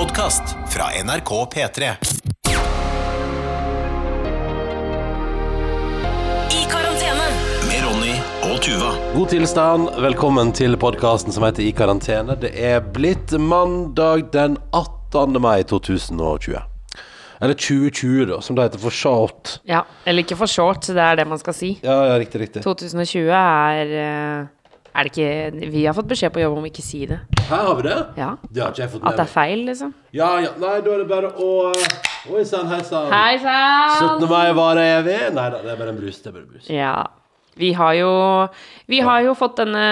podkast fra NRK P3. I karantene. Med Ronny og Tuva. God tilstand, velkommen til podkasten som heter I karantene. Det er blitt mandag den 18. mai 2020. Eller 2020, da, som det heter for short. Ja, eller ikke for short, det er det man skal si. Ja, ja, riktig, riktig. 2020 er eh, Er det ikke Vi har fått beskjed på jobb om ikke si det. Her har vi det. Ja. Det har ikke jeg fått At det er feil, liksom. Ja, ja, nei, da er det bare å Oi sann, hei sann. Hei 17. sann! mai varer evig. Nei da, det er bare en brus. Det er bare en brus. Ja. Vi har jo Vi har jo fått denne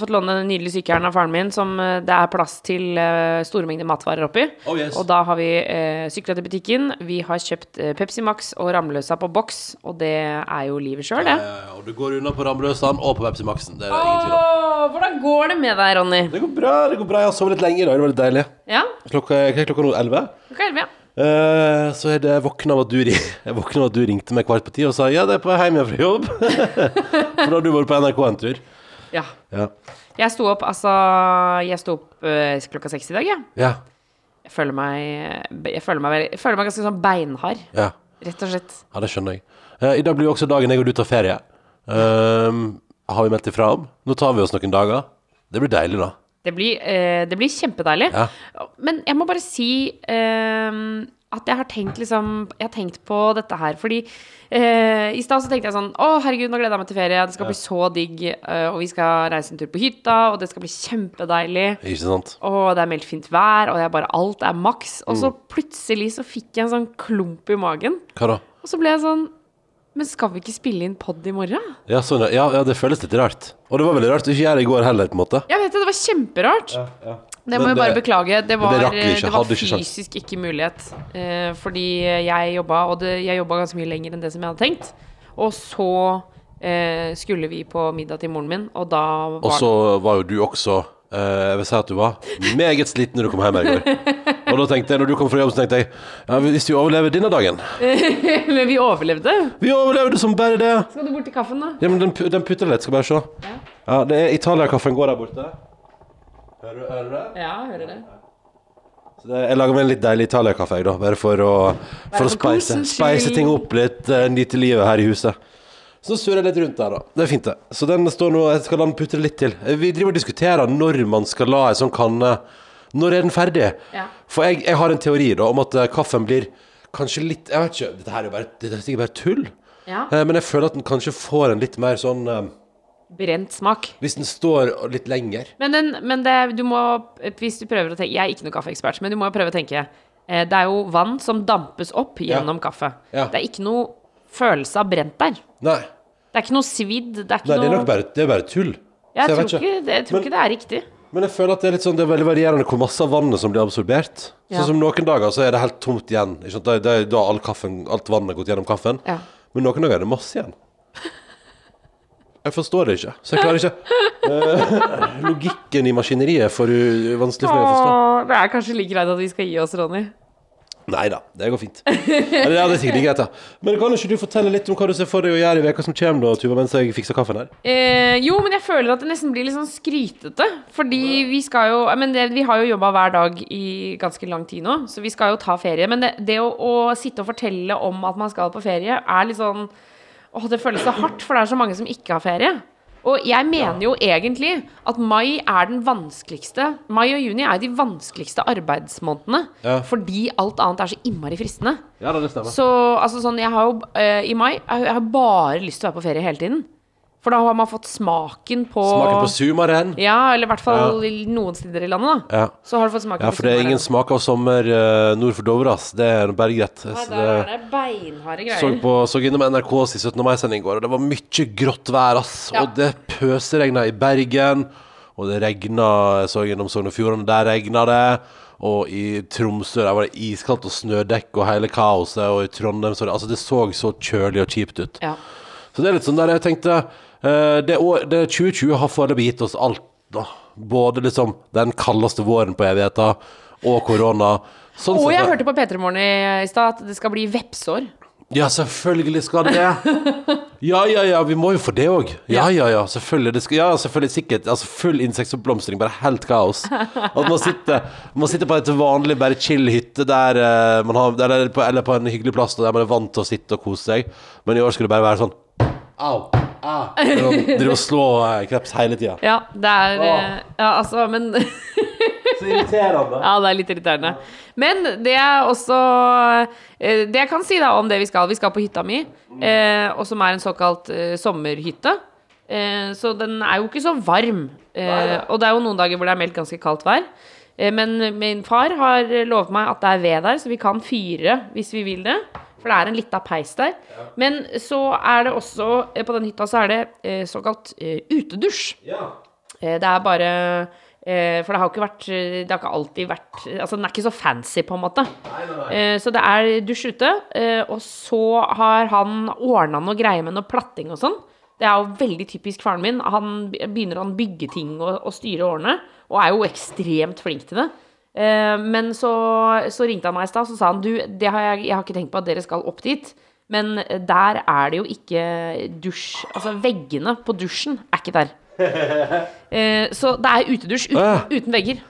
Fått låne den nydelige sykkelen av faren min, som eh, det er plass til eh, store mengder matvarer oppi. Oh, yes. Og da har vi eh, sykla til butikken. Vi har kjøpt eh, Pepsi Max og Ramløsa på boks, og det er jo livet sjøl, Ja, det. ja, ja, og du går unna på Ramløsaen og på Pepsi Maxen. Det er det ingen tvil om. Hvordan går det med deg, Ronny? Det går bra. det går bra Jeg har sovet litt lenge i dag. Det var litt deilig. Ja? Klokka, klokka nå? 11? Ok, ja. Eh, så det jeg våkna av at du, jeg at du ringte meg kvart på ti og sa ja, det er på vei hjem igjen fra jobb. For da har du vært på NRK en tur. ja. Ja. Jeg sto opp, altså Jeg sto opp uh, klokka seks i dag, jeg. Ja. Jeg føler meg Jeg føler meg, jeg føler meg ganske sånn beinhard, ja. rett og slett. ja det skjønner jeg. Uh, I dag blir jo også dagen jeg og du tar ferie. Har vi meldt ifra om. Nå tar vi oss noen dager. Det blir deilig, da. Det blir, eh, det blir kjempedeilig. Ja. Men jeg må bare si eh, at jeg har tenkt liksom Jeg har tenkt på dette her fordi eh, I stad så tenkte jeg sånn Å, herregud, nå gleder jeg meg til ferie. Det skal bli så digg. eh, og vi skal reise en tur på hytta, og det skal bli kjempedeilig. Ikke sant? Og det er meldt fint vær, og det er bare alt er maks. Og så plutselig så fikk jeg en sånn klump i magen. Hva da? Og så ble jeg sånn Men skal vi ikke spille inn pod i morgen? Ja, sånn, ja, ja, det føles litt rart. Og det var veldig rart å ikke gjøre det i går heller, på en måte. Jeg vet det, det var kjemperart. Det må jeg bare det- beklage. Det var, det ikke, det var fysisk ikke mulighet. Eh, fordi jeg jobba, og det, jeg jobba ganske mye lenger enn det som jeg hadde tenkt. Og så eh, skulle vi på middag til moren min, og da var Og så var jo du også eh, Jeg vil si at du var meget sliten når du kom hjem i går. Og da tenkte jeg, når du kom fra jobb, så tenkte jeg ja, hvis vi overlever denne dagen Men vi overlevde. Vi overlevde som bare det! Skal du bort til kaffen, da? Ja, men den, den putter litt, skal bare se. Ja. Ja, det er Italia-kaffen går der borte. Hører hører du det? Ja, hører det. Så det, jeg lager meg en litt deilig Italia-kaffe, jeg, da. Bare for å, for å spice, spice ting opp litt, uh, nyte livet her i huset. Så surrer jeg litt rundt der, da. Det er fint, det. Så den står nå Jeg skal la den putre litt til. Eh, Vi driver og diskuterer når man skal la en sånn kanne Når er den ferdig? Ja. For jeg, jeg har en teori da om at eh, kaffen blir kanskje litt Jeg vet ikke, dette her er jo bare, dette er sikkert bare tull. Ja. Eh, Men jeg føler at den kanskje får en litt mer sånn eh, Brent smak. Hvis den står litt lenger. Men, den, men det, du må, hvis du prøver å tenke Jeg er ikke noen kaffeekspert, men du må prøve å tenke eh, Det er jo vann som dampes opp gjennom kaffe. Ja. Det er ikke noe følelse av brent der. Nei. Det er ikke noe svidd. Det er ikke Nei, det er nok bare, det er bare tull. Jeg jeg tror, ikke, jeg tror Men- ikke det er riktig. Men jeg føler at det er litt sånn Det er veldig varierende hvor masse av vannet som blir absorbert. Ja. Sånn som noen dager så er det helt tomt igjen. Ikke sant? Da, da, da har all kaffen, alt vannet gått gjennom kaffen. Ja. Men noen dager er det masse igjen. Jeg forstår det ikke. Så jeg klarer ikke Eh, Logikken i maskineriet er for vanskelig for meg å forstå. Åh, det er kanskje like greit at vi skal gi oss, Ronny. Nei da, det går fint. Ja, det er sikkert greit, da. Men kan ikke du fortelle litt om hva du ser for deg å gjøre i veka som kommer, da, Tuva, mens jeg fikser kaffen her? Eh, jo, men jeg føler at det nesten blir litt sånn skrytete. Fordi vi skal jo Men det, vi har jo jobba hver dag i ganske lang tid nå, så vi skal jo ta ferie. Men det, det å, å sitte og fortelle om at man skal på ferie, er litt sånn Åh, det føles så hardt, for det er så mange som ikke har ferie. Og jeg mener jo egentlig at mai er den vanskeligste Mai og juni er de vanskeligste arbeidsmånedene. Ja. Fordi alt annet er så innmari fristende. Ja det stemmer. Så altså sånn, jeg har jo uh, i mai jeg har bare lyst til å være på ferie hele tiden. For da har man fått smaken på Smaken på sumaren. Ja, eller i hvert fall i noen steder i landet, da. Ja. Så har du fått smaken ja, for det er ingen smak av sommer eh, nord for Dovre, ass. Det er bare greit. Så der er det- beinharde Så, greier. på, så innom NRKs 17. mai-sending i går, og det var mye grått vær, ass. Ja. Og det pøsregna i Bergen, og det regna Jeg så gjennom Sogn og Fjordane, der regna det. Og i Tromsø der var det iskaldt og snødekk og hele kaoset, og i Trondheim så det Altså, det så så kjølig og kjipt ut. Ja. Så det er litt sånn der jeg tenkte det, år, det 2020 har foreløpig gitt oss alt, da. Både liksom den kaldeste våren på evigheta og korona. Sånn Og jeg hørte på P3 Morgen i stad at det skal bli vepsår. Ja, selvfølgelig skal det. Ja, ja, ja, vi må jo få det òg. Ja, ja, ja, selvfølgelig. Det skal, ja, selvfølgelig sikkert. Altså full insektoppblomstring, bare helt kaos. At man sitter, man sitter på et vanlig, bare chill hytte der eh, man har eller på, eller på en hyggelig plass der man er vant til å sitte og kose seg, men i år skulle det bare være sånn Au, au. Drive og slå eh, kreps hele tida. Ja, det er eh, Ja, altså, men Så irriterende. Ja, det er litt irriterende. Men det er også eh, Det jeg kan si da om det vi skal Vi skal på hytta mi, eh, og som er en såkalt eh, sommerhytte. Eh, så den er jo ikke så varm. Eh, og det er jo noen dager hvor det er meldt ganske kaldt vær. Eh, men min far har lovet meg at det er ved der, så vi kan fyre hvis vi vil det. For det er en lita peis der. Men så er det også eh, På den hytta så er det eh, såkalt eh, utedusj. Ja. Det er bare For det har ikke vært Det har ikke alltid vært Altså, den er ikke så fancy, på en måte. Eh, Så det er dusj ute. Og så har han ordna noe greier med noe platting og sånn. Det er jo veldig typisk faren min. Han begynner å bygge ting og, og styre årene, og er jo ekstremt flink til det. Eh, Men så, så ringte han meg i stad, så sa han du, det har jeg, jeg har ikke tenkt på at dere skal opp dit. Men der er det jo ikke dusj Altså, veggene på dusjen er ikke der. Eh, så det er utedusj uten, Ah. uten vegger.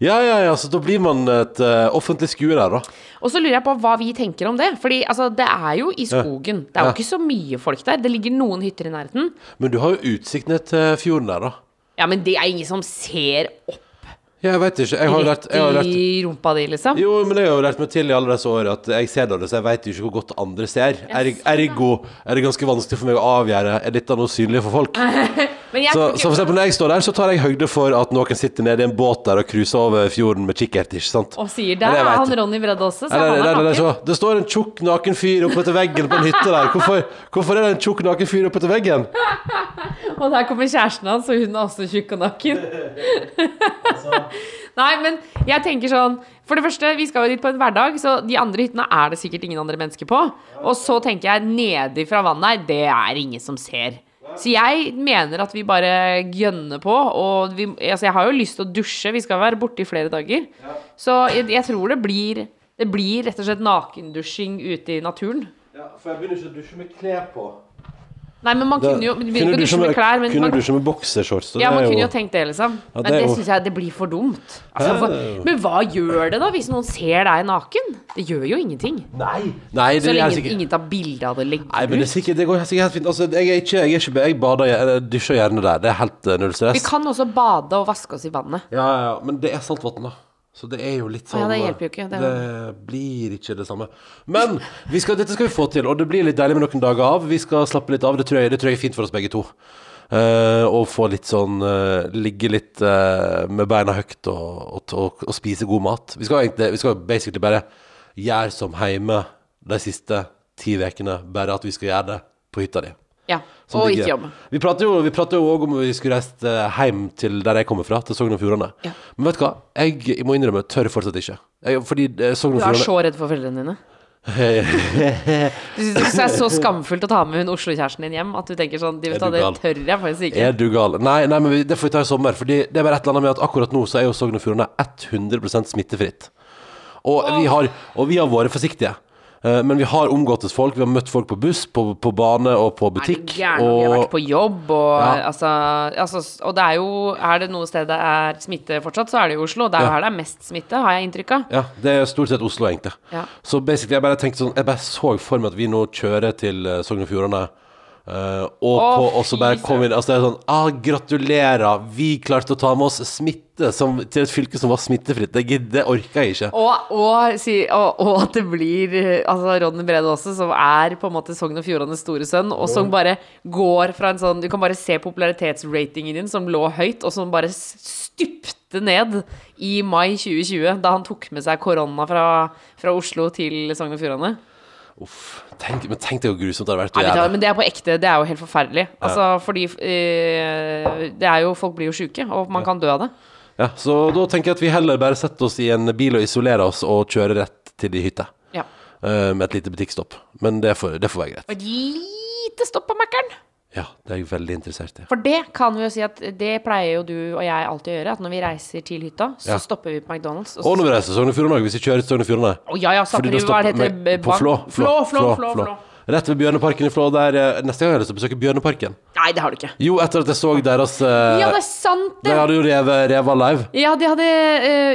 Ja, ja, ja, så da blir man et uh, offentlig skue der, da. Og så lurer jeg på hva vi tenker om det. Fordi altså, det er jo i skogen. Det er jo Ja. ikke så mye folk der. Det ligger noen hytter i nærheten. Men du har jo utsikt ned til fjorden der, da. Ja, men det er ingen som ser opp jeg veit ikke. Jeg har lært, jeg har lært i rumpa di, liksom. Jo, men jeg har jo lært meg til i alle disse årene at jeg ser det, så jeg veit ikke hvor godt andre ser. Er- er det ganske vanskelig for meg å avgjøre Er dette noe synlig for folk. Så, så for eksempel når jeg står der, så tar jeg høyde for at noen sitter nede i en båt der og cruiser over fjorden med kikkert, ikke sant? Og sier der er han. Ronny Bredde også, så Eller, han er naken. det står en tjukk, naken fyr oppetter veggen på en hytte der. Hvorfor, hvorfor er det en tjukk, naken fyr oppetter veggen? Og der kommer kjæresten hans, og hun er også tjukk og naken. Nei, men jeg tenker sånn For det første, vi skal jo dit på en hverdag, så de andre hyttene er det sikkert ingen andre mennesker på. Og så tenker jeg nedi fra vannet her, det er ingen som ser. Så jeg mener at vi bare gønner på. Og vi, altså jeg har jo lyst til å dusje, vi skal være borte i flere dager. Så jeg, jeg tror det blir Det blir rett og slett nakendusjing ute i naturen. Ja, for jeg begynner ikke å dusje med klær på. Nei, men man kunne jo kunne begynne å dusje med klær, kunne man, dusje med boksershorts. Ja, man kunne jo- tenkt det, liksom. Ja, Men det men det jo- syns jeg det blir for dumt. Altså, for, men hva gjør det, da, hvis noen ser deg naken? Det gjør jo ingenting. Nei, Nei det Så lenge sikkert ingen tar bilde av det og legger Nei, men det, er sikkert, det går sikkert helt fint. Altså, jeg er ikke, jeg er ikke Jeg bader Jeg dusjer gjerne der. Det er helt uh, null Vi kan også bade og vaske oss i vannet. Ja, ja, ja, men det er saltvann, da. Så det er jo litt sånn ja, det hjelper jo ikke. Det Det, blir ikke det samme. Men vi skal, dette skal vi få til, og det blir litt deilig med noen dager av. Vi skal slappe litt av. Det tror jeg, det tror jeg er fint for oss begge to. Uh, og få litt sånn uh, Ligge litt uh, med beina høyt og, og, og, og spise god mat. Vi skal egentlig Vi skal basically bare gjøre som hjemme de siste ti ukene, bare at vi skal gjøre det på hytta di. Ja. Og ikke jobb. Vi prater jo, vi prater jo også om vi skulle reist eh, hjem til der jeg kommer fra, til Sogn og Fjordane. Ja. Men vet du hva? Jeg, jeg må innrømme, tør fortsatt ikke. Jeg, fordi Sogn og Fjordane Du er så redd for foreldrene dine. Du syns det er så skamfullt å ta med hun Oslo-kjæresten din hjem at du tenker sånn de vet hva, Det tør jeg faktisk ikke. Er du gal? Nei, nei, men vi, det får vi ta i sommer. Fordi det er bare et eller annet med at akkurat nå så er jo Sogn og Fjordane 100% smittefritt. Og vi har, og vi har vært forsiktige. Eh, Men vi har omgåttes folk. Vi har møtt folk på buss, på, på bane og på Er det butikk. gæren? Vi har vært på jobb, og, Ja. altså, altså, og det er jo Er det noe sted det er smitte fortsatt, så er det jo Oslo. Det er jo Ja. her det er mest smitte, har jeg inntrykk av. Ja, det er stort sett Oslo, egentlig. Ja. Så basically, jeg bare tenkte sånn Jeg bare så for meg at vi nå kjører til eh, Sogn og Fjordane. Eh, og, oh, på, og så bare kom inn Altså, det er sånn ah, Gratulerer! Vi klarte å ta med oss smitte som, til et fylke som var smittefritt. Det, det orker jeg ikke. Og, og, si, og, og at det blir eh, altså Ronny Brede også, som er på en måte Sogn og Fjordanes store sønn, og som bare går fra en sånn Du kan bare se popularitetsratingen din, som lå høyt, og som bare stupte ned i mai 2020, da han tok med seg korona fra, fra Oslo til Sogn og Fjordane. Uff. Tenk, men tenk deg hvor grusomt det hadde vært å gjøre det. men det er på ekte. Det er jo helt forferdelig. Altså, fordi eh, Det er jo Folk blir jo sjuke, og man kan dø av det. Ja, så da tenker jeg at vi heller bare setter oss i en bil og isolerer oss og kjører rett til de hytta. Ja. eh, med et lite butikkstopp. Men det får, det får være greit. Og et lite stopp på Mækkern. Ja, det er jeg veldig interessert i. For det kan vi jo si at det pleier jo du og jeg alltid å gjøre. At når vi reiser til hytta, så Ja. stopper vi på McDonald's. Og når vi reiser til Sogn og Fjordane, hvis vi kjører til Sogn og Fjordane Å ja, ja, Fordi da stopper vi på Flå. Flå, Flå, Flå. Rett ved Bjørneparken i Flå. Der, eh, neste gang har jeg lyst til å besøke Bjørneparken. Nei, det har du ikke. Jo, etter at jeg så deres uh, Ja, det er sant, De det! hadde jo Reva, Reva live. Ja, de hadde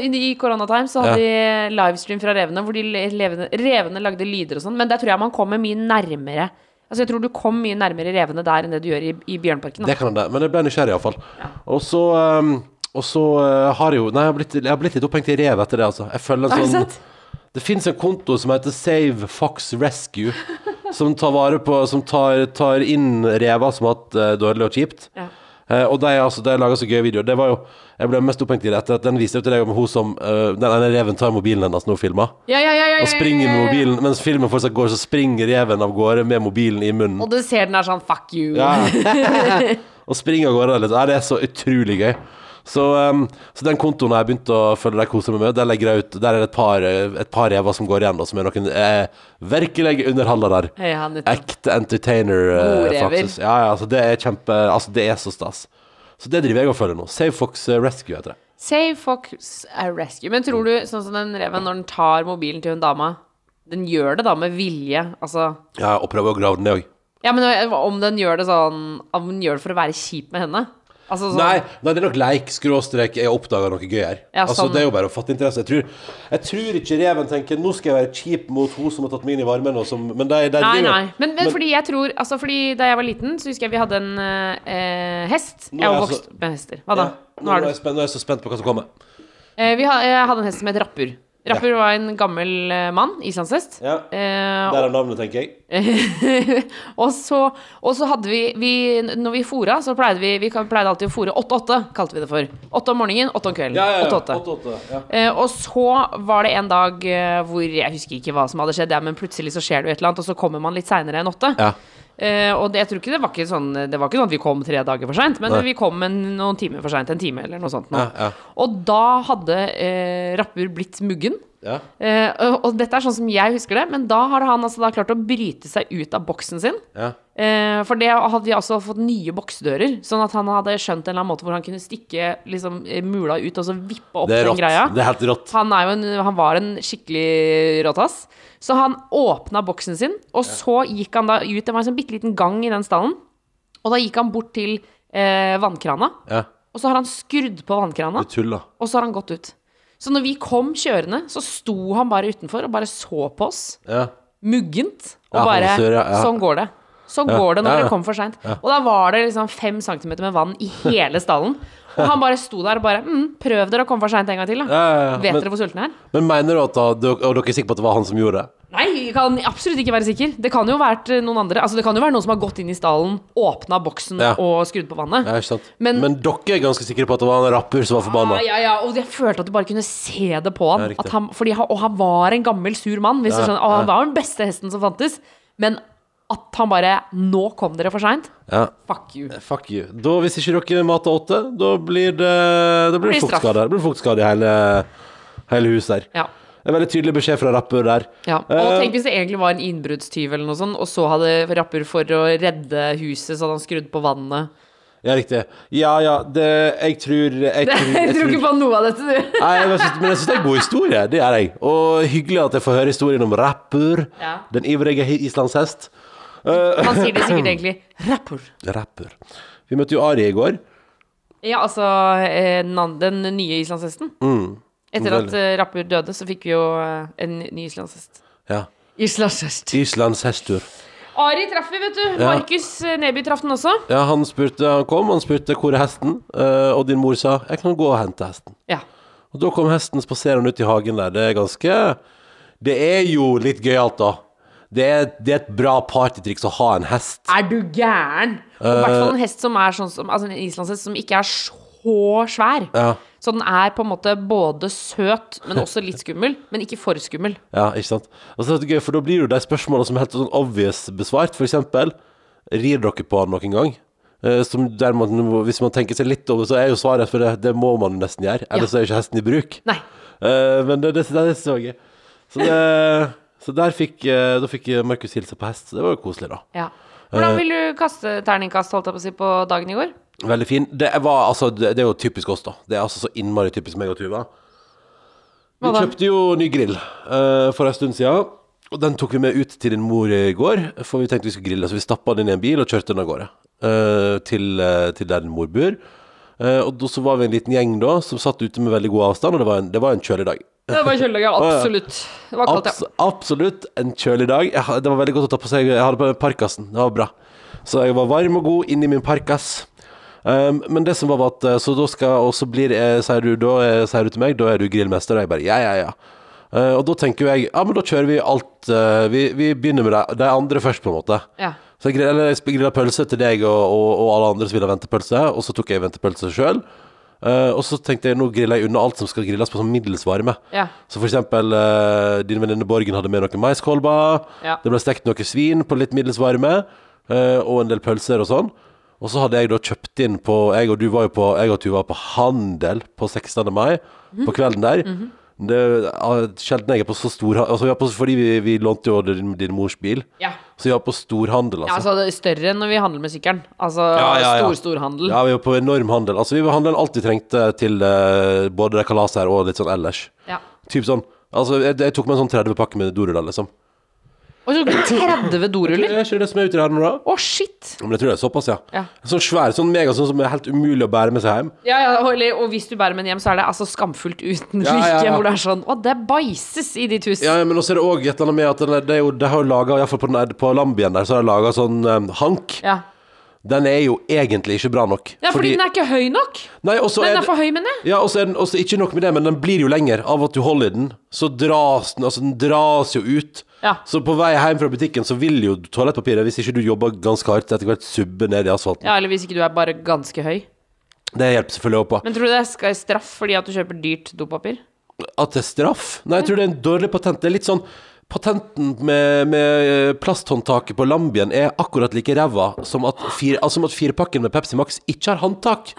uh, I koronatime så hadde de livestream fra Revene, hvor de levende, revene lagde lyder og sånn. Men der tror jeg man kommer mye nærmere. Altså, jeg tror du kom mye nærmere revene der enn det du gjør i, i Bjørnparken. Det kan hende. Men jeg ble nysgjerrig, iallfall. Og så um, Og så uh, har jeg jo Nei, jeg har blitt, jeg har blitt litt opphengt i rev etter det, altså. Jeg følger en sånn? Det fins en konto som heter Save Fox Rescue, som tar vare på Som tar, tar inn rever som har hatt uh, dårlig og kjipt. Ja. Eh, og de, altså, de laga så gøye videoer. Det var jo Jeg ble mest opphengt i det etter at den viste jo til deg om hun som uh, Den ene reven tar mobilen hennes når hun filmer, Ja, ja, ja, ja, og springer med mobilen. Mens filmen fortsatt går, så springer reven av gårde med mobilen i munnen. Og du ser den er sånn fuck you. Ja. og springer av gårde litt. Det er så utrolig gøy. Så, um, så den kontoen har jeg begynt å følge deg kose meg med. Der legger jeg ut Der er det et par, et par rever som går igjen, da, som er noen eh, virkelig underholdere. Ja, nettopp. Ekte entertainer. eh. Ja, ja, altså det er kjempe Altså, det er så stas. Så det driver jeg og følger nå. Save Fox eh, Rescue heter det. Save Fox Rescue. Men tror du, sånn som den reven, når den tar mobilen til hun dama Den gjør det da med vilje, altså Ja, og prøver å grave den ned òg. Ja, men om den gjør det sånn Om den gjør det for å være kjip med henne? Altså så... Nei, nei, det er nok leik, skråstrek, jeg oppdaga noe gøy her. Ja, altså, sånn. det er jo bare å fatte interesse. Jeg tror, jeg tror ikke reven tenker nå skal jeg være kjip mot hun som har tatt meg inn i varmen, som Men det, det, Nei, nei. Men, men fordi jeg tror Altså fordi da jeg var liten, så husker jeg vi hadde en eh, hest. Jeg har vokst så- med hester. Hva da? Ja, Nå er er du jeg spent, nå er jeg så spent på hva som kommer. eh, Vi ha, Jeg hadde en hest som het Rapper ja. var en gammel eh, mann. Islandshest. Ja. Eh, Der er navnet, tenker jeg. og, så, og, så, hadde vi, vi Når vi fôra, så pleide vi Vi pleide alltid å fôre 8-8, kalte vi det for. 8 om morgenen, 8 om kvelden. Ja, 8 -8. 8 eh, og så var det en dag eh, hvor Jeg husker ikke hva som hadde skjedd, men plutselig så skjer det jo et eller annet, og så kommer man litt seinere enn 8. Ja Uh, og det, jeg tror ikke det var ikke sånn Det var ikke sånn at vi kom tre dager for seint, men Nei. vi kom en, noen timer for seint. En time eller noe sånt. Noe. Ja, ja. Og da hadde uh, Rapper blitt muggen. Ja. Uh, og, dette er sånn som jeg husker det, men da har han altså da klart å bryte seg ut av boksen sin. Ja. Uh, for det hadde vi altså fått nye boksdører, sånn at han hadde skjønt en eller annen måte hvor han kunne stikke liksom, eh, mula ut og så vippe opp den greia. Det er helt rått. Han, er en, han var en skikkelig råtass. Så han åpna boksen sin, og så gikk han da ut. Det var en sånn bitte liten gang i den stallen. Og da gikk han bort til uh, vannkrana, Ja. og så har han skrudd på vannkrana, og så har han gått ut. Så når vi kom kjørende, så sto han bare utenfor og bare så på oss, Ja. muggent, og bare. Sånn går det. Ja, går det når ja. kommer for seint. Og da var det liksom fem centimeter med vann i hele stallen. Og han bare sto der og bare mm, Prøv dere å komme for seint en gang til, da. Ja, ja, ja. Vet Men, dere hvor sulten jeg er? men mener du at da, du- og dere er sikre på at det var han som gjorde det? Nei, jeg kan absolutt ikke være sikker. Det kan jo vært eh, noen andre. Altså, det kan jo være noen som har gått inn i stallen, åpna boksen og skrudd på vannet. Men- Men, dere er ganske sikre på at det var en rapper som var forbanna? Ja, ja, og jeg følte at du bare kunne se det på han. han fordi og han var en gammel, sur mann. Hvis du skjønner. Og han var den beste hesten som fantes. Men at han bare Nå kom dere for seint. Ja. Fuck you. Fuck you. Da, hvis ikke dere mater åtte, da blir det, da blir det Blir fuktskade. Det blir fuktskade i hele, hele huset her. Ja. En veldig tydelig beskjed fra rapper der. Ja, og Eh, tenk hvis det egentlig var en innbruddstyv eller noe sånt, og så hadde rapper for å redde huset, så hadde han skrudd på vannet. Ja, riktig. Ja, ja, det Jeg tror Jeg tror, Jeg tror ikke på noe av dette, du. Nei, synes, men jeg syns det er en god historie. Det gjør jeg. Og hyggelig at jeg får høre historien om rapper. Ja. Den ivrige islandshest. Han sier det sikkert egentlig rapper. Rapper. Vi møtte jo Ari i går. Ja, altså eh, den, nye islandshesten. Etter at eh, rapper døde, så fikk vi jo eh, en ny islandshest. Ja. Islandshest. Islandshestur. Ari traff vi, vet du. Ja. Markus eh, Neby traff den også. Ja, han spurte, han kom, han spurte hvor er hesten, Eh, og din mor sa jeg kan gå og hente hesten. Ja. Og da kom hesten spaserende ut i hagen der. Det er ganske Det er jo litt gøyalt, da. Det er, det er et bra partytriks å ha en hest. Er du gæren? Og i hvert fall en hest som er sånn som Altså en islandshest som ikke er så svær. Ja, Så den er på en måte både søt, men også litt skummel. Men ikke for skummel. ja ikke sant. Og så er det gøy, for da blir jo de spørsmålene som er helt sånn obvious besvart. Eksempel, rir dere på han noen gang? Eh, som man, hvis man tenker seg litt over, så er jo svaret for det, det må man nesten gjøre. Ellers er jo ikke hesten i bruk. Nei. Eh, men det, det, det så gøy. Så, det, så der fikk, eh, da fikk Markus hilse på hest. Så det var jo koselig, da. Ja. Hvordan vil du kaste terningkast, holdt jeg på å si, på dagen i går? Veldig fin. Det, var, altså, det, det er jo typisk oss, da. Det er altså så innmari typisk meg og Tuva. Vi kjøpte jo ny grill uh, for en stund siden. Og den tok vi med ut til din mor i går, for vi tenkte vi skulle grille. Så vi stappa den inn i en bil og kjørte den av gårde uh, til, uh, til der din mor bor. Eh, og så var vi en liten gjeng da som satt ute med veldig god avstand, og det var en, det var en kjølig dag. Det var kjølig, ja. Absolutt. Det var kaldt, Abs absolutt en kjølig dag. Ja, det var veldig godt å ta på seg Jeg hadde på meg parkasen. Det var bra. Så jeg var varm og god inni min parkas. Um, men det som var var at eh, Så da skal Og så blir jeg, Sier du da eh, Sier du til meg Da er du grillmester Og jeg bare Ja, ja, ja Uh, Og da tenker jeg Ja, men da kjører vi alt uh, vi, vi begynner med de, de andre først på en måte ja. Så jeg, grill- grilla pølse til deg og, og, og alle andre som ville ha ventepølse Og så tok jeg ventepølse selv Eh, Og så tenkte jeg Nå griller jeg unna alt som skal grilles på sånn middels varme Ja. så for eksempel eh, din venninne Borgen hadde med noen maiskolber. Ja. Det ble stekt noe svin på litt middels varme, eh, og en del pølser og sånn. Og så hadde jeg da kjøpt inn på Jeg og du var jo på Jeg og du var på handel på 16. mai, på kvelden der. Det er sjelden jeg er på så stor altså, på, Fordi vi, vi lånte jo din, din mors bil, ja. så vi var på storhandel, Ja, altså. altså det er større enn når vi handler med sykkelen. Altså Ja, ja, ja. stor, handel. Ja, vi var på enorm handel. Altså, vi handla alt vi trengte til uh, både det kalaset her og litt sånn ellers. Ja. Typ sånn Altså, jeg, jeg tok med en sånn 30 pakke med doruller, liksom. Og så tok du 30 doruller. Er ikke det som er ute her nå, da? Å, shit! Men jeg tror det er såpass, ja. Ja. Sånn svær, sånn mega, sånn som er helt umulig å bære med seg hjem. Ja, ja, og, og hvis du bærer med den hjem, så er det altså skamfullt uten Ja, like. ja, ja. Hvor det er sånn Å, det bæsjes i ditt hus. Ja, men også er det òg et eller annet med at det er jo, de har jo laga, iallfall på, den- på Lambien der, så har de laga sånn um, hank. Ja. Den er jo egentlig ikke bra nok. Ja, fordi, den er ikke høy nok. Nei, Den er er for høy, mener jeg. Ja, og så er den også ikke nok med det, men den blir jo lenger av at du holder i den. Så dras den, altså den dras jo ut. Ja. Så på vei hjem fra butikken så vil jo toalettpapiret, hvis ikke du jobber ganske hardt, etter hvert subbe ned i asfalten. Ja, Eller hvis ikke du er bare ganske høy. Det hjelper selvfølgelig også på. Men tror du det skal straff fordi at du kjøper dyrt dopapir? At det er straff? Nei, jeg tror det er en dårlig patent. Det er litt sånn Patenten med, med plasthåndtaket på Lambien er akkurat like ræva som at, fire, altså som med Pepsi Max ikke har håndtak.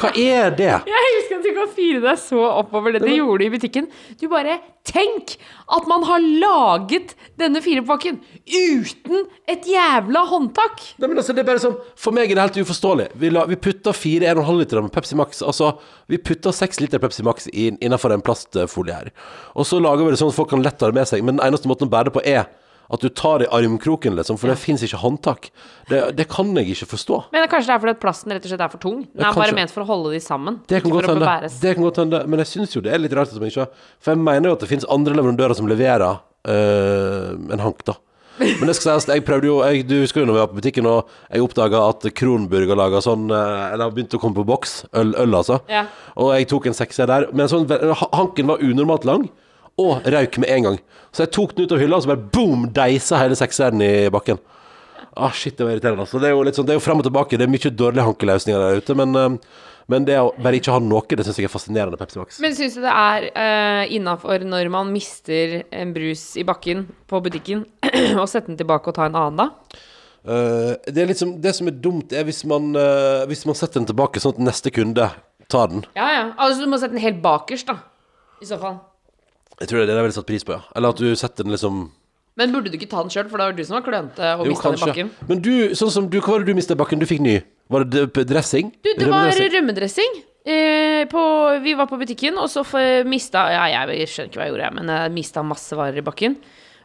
Hva er det? Jeg husker at du kan fyre deg så oppover det. Det gjorde du i butikken. Du bare Tenk at man har laget denne firepakken uten et jævla håndtak! Nei, men altså, det er bare sånn For meg er det helt uforståelig. Vi, la, vi putter fire 1,5 liter med Pepsi Max. Altså, vi putter seks liter Pepsi Max inn, innenfor en plastfolie her. Og så lager vi det sånn at folk kan lett ha det med seg. Men den eneste måten å bære det på, er at du tar det i armkroken, liksom. For det fins ikke håndtak. Det, det kan jeg ikke forstå. Men kanskje det er fordi at plasten rett og slett er for tung? Den er bare ment for å holde de sammen. Det kan godt hende. Det kan godt hende. Men jeg syns jo det er litt rart. Som jeg ikke, for jeg mener jo at det finnes andre leverandører som leverer øh, en hank, da. Men det skal sies, jeg prøvde jo jeg, Du husker jo når vi var på butikken og jeg oppdaga at Kronburg har laga sånn øh, Eller har begynt å komme på boks. Øl, øl altså. Ja. Og jeg tok en sekser der. Men sånn, hanken var unormalt lang. Og røyk med en gang. Så jeg tok den ut av hylla, og så bare boom, deisa hele sekseren i bakken. Ah, shit, det var irriterende. Altså. Det er jo litt sånn, det er jo frem og tilbake. Det er mye dårlige hankeløsninger der ute, men, øh, men det å bare ikke ha noe, det syns jeg er fascinerende. Pepsi Max. Men syns du det er uh, innafor når man mister en brus i bakken på butikken, å sette den tilbake og ta en annen, da? Uh, det, liksom, det som er dumt, er hvis man, uh, hvis man setter den tilbake, sånn at neste kunde tar den. Ja, ja. Altså du må sette den helt bakerst, da. I så fall. Jeg tror det er det jeg ville satt pris på, ja. Eller at du setter den liksom Men burde du ikke ta den sjøl, for det var du som var klønete og mista den i bakken? Men du, sånn som du, hva var det du mistet i bakken? Du fikk ny. Var det d- dressing? Du, det var Rømmedressing? rømmedressing. Eh, på, vi var på butikken, og så f- mista Ja, jeg skjønner ikke hva jeg gjorde, jeg, men jeg mista masse varer i bakken.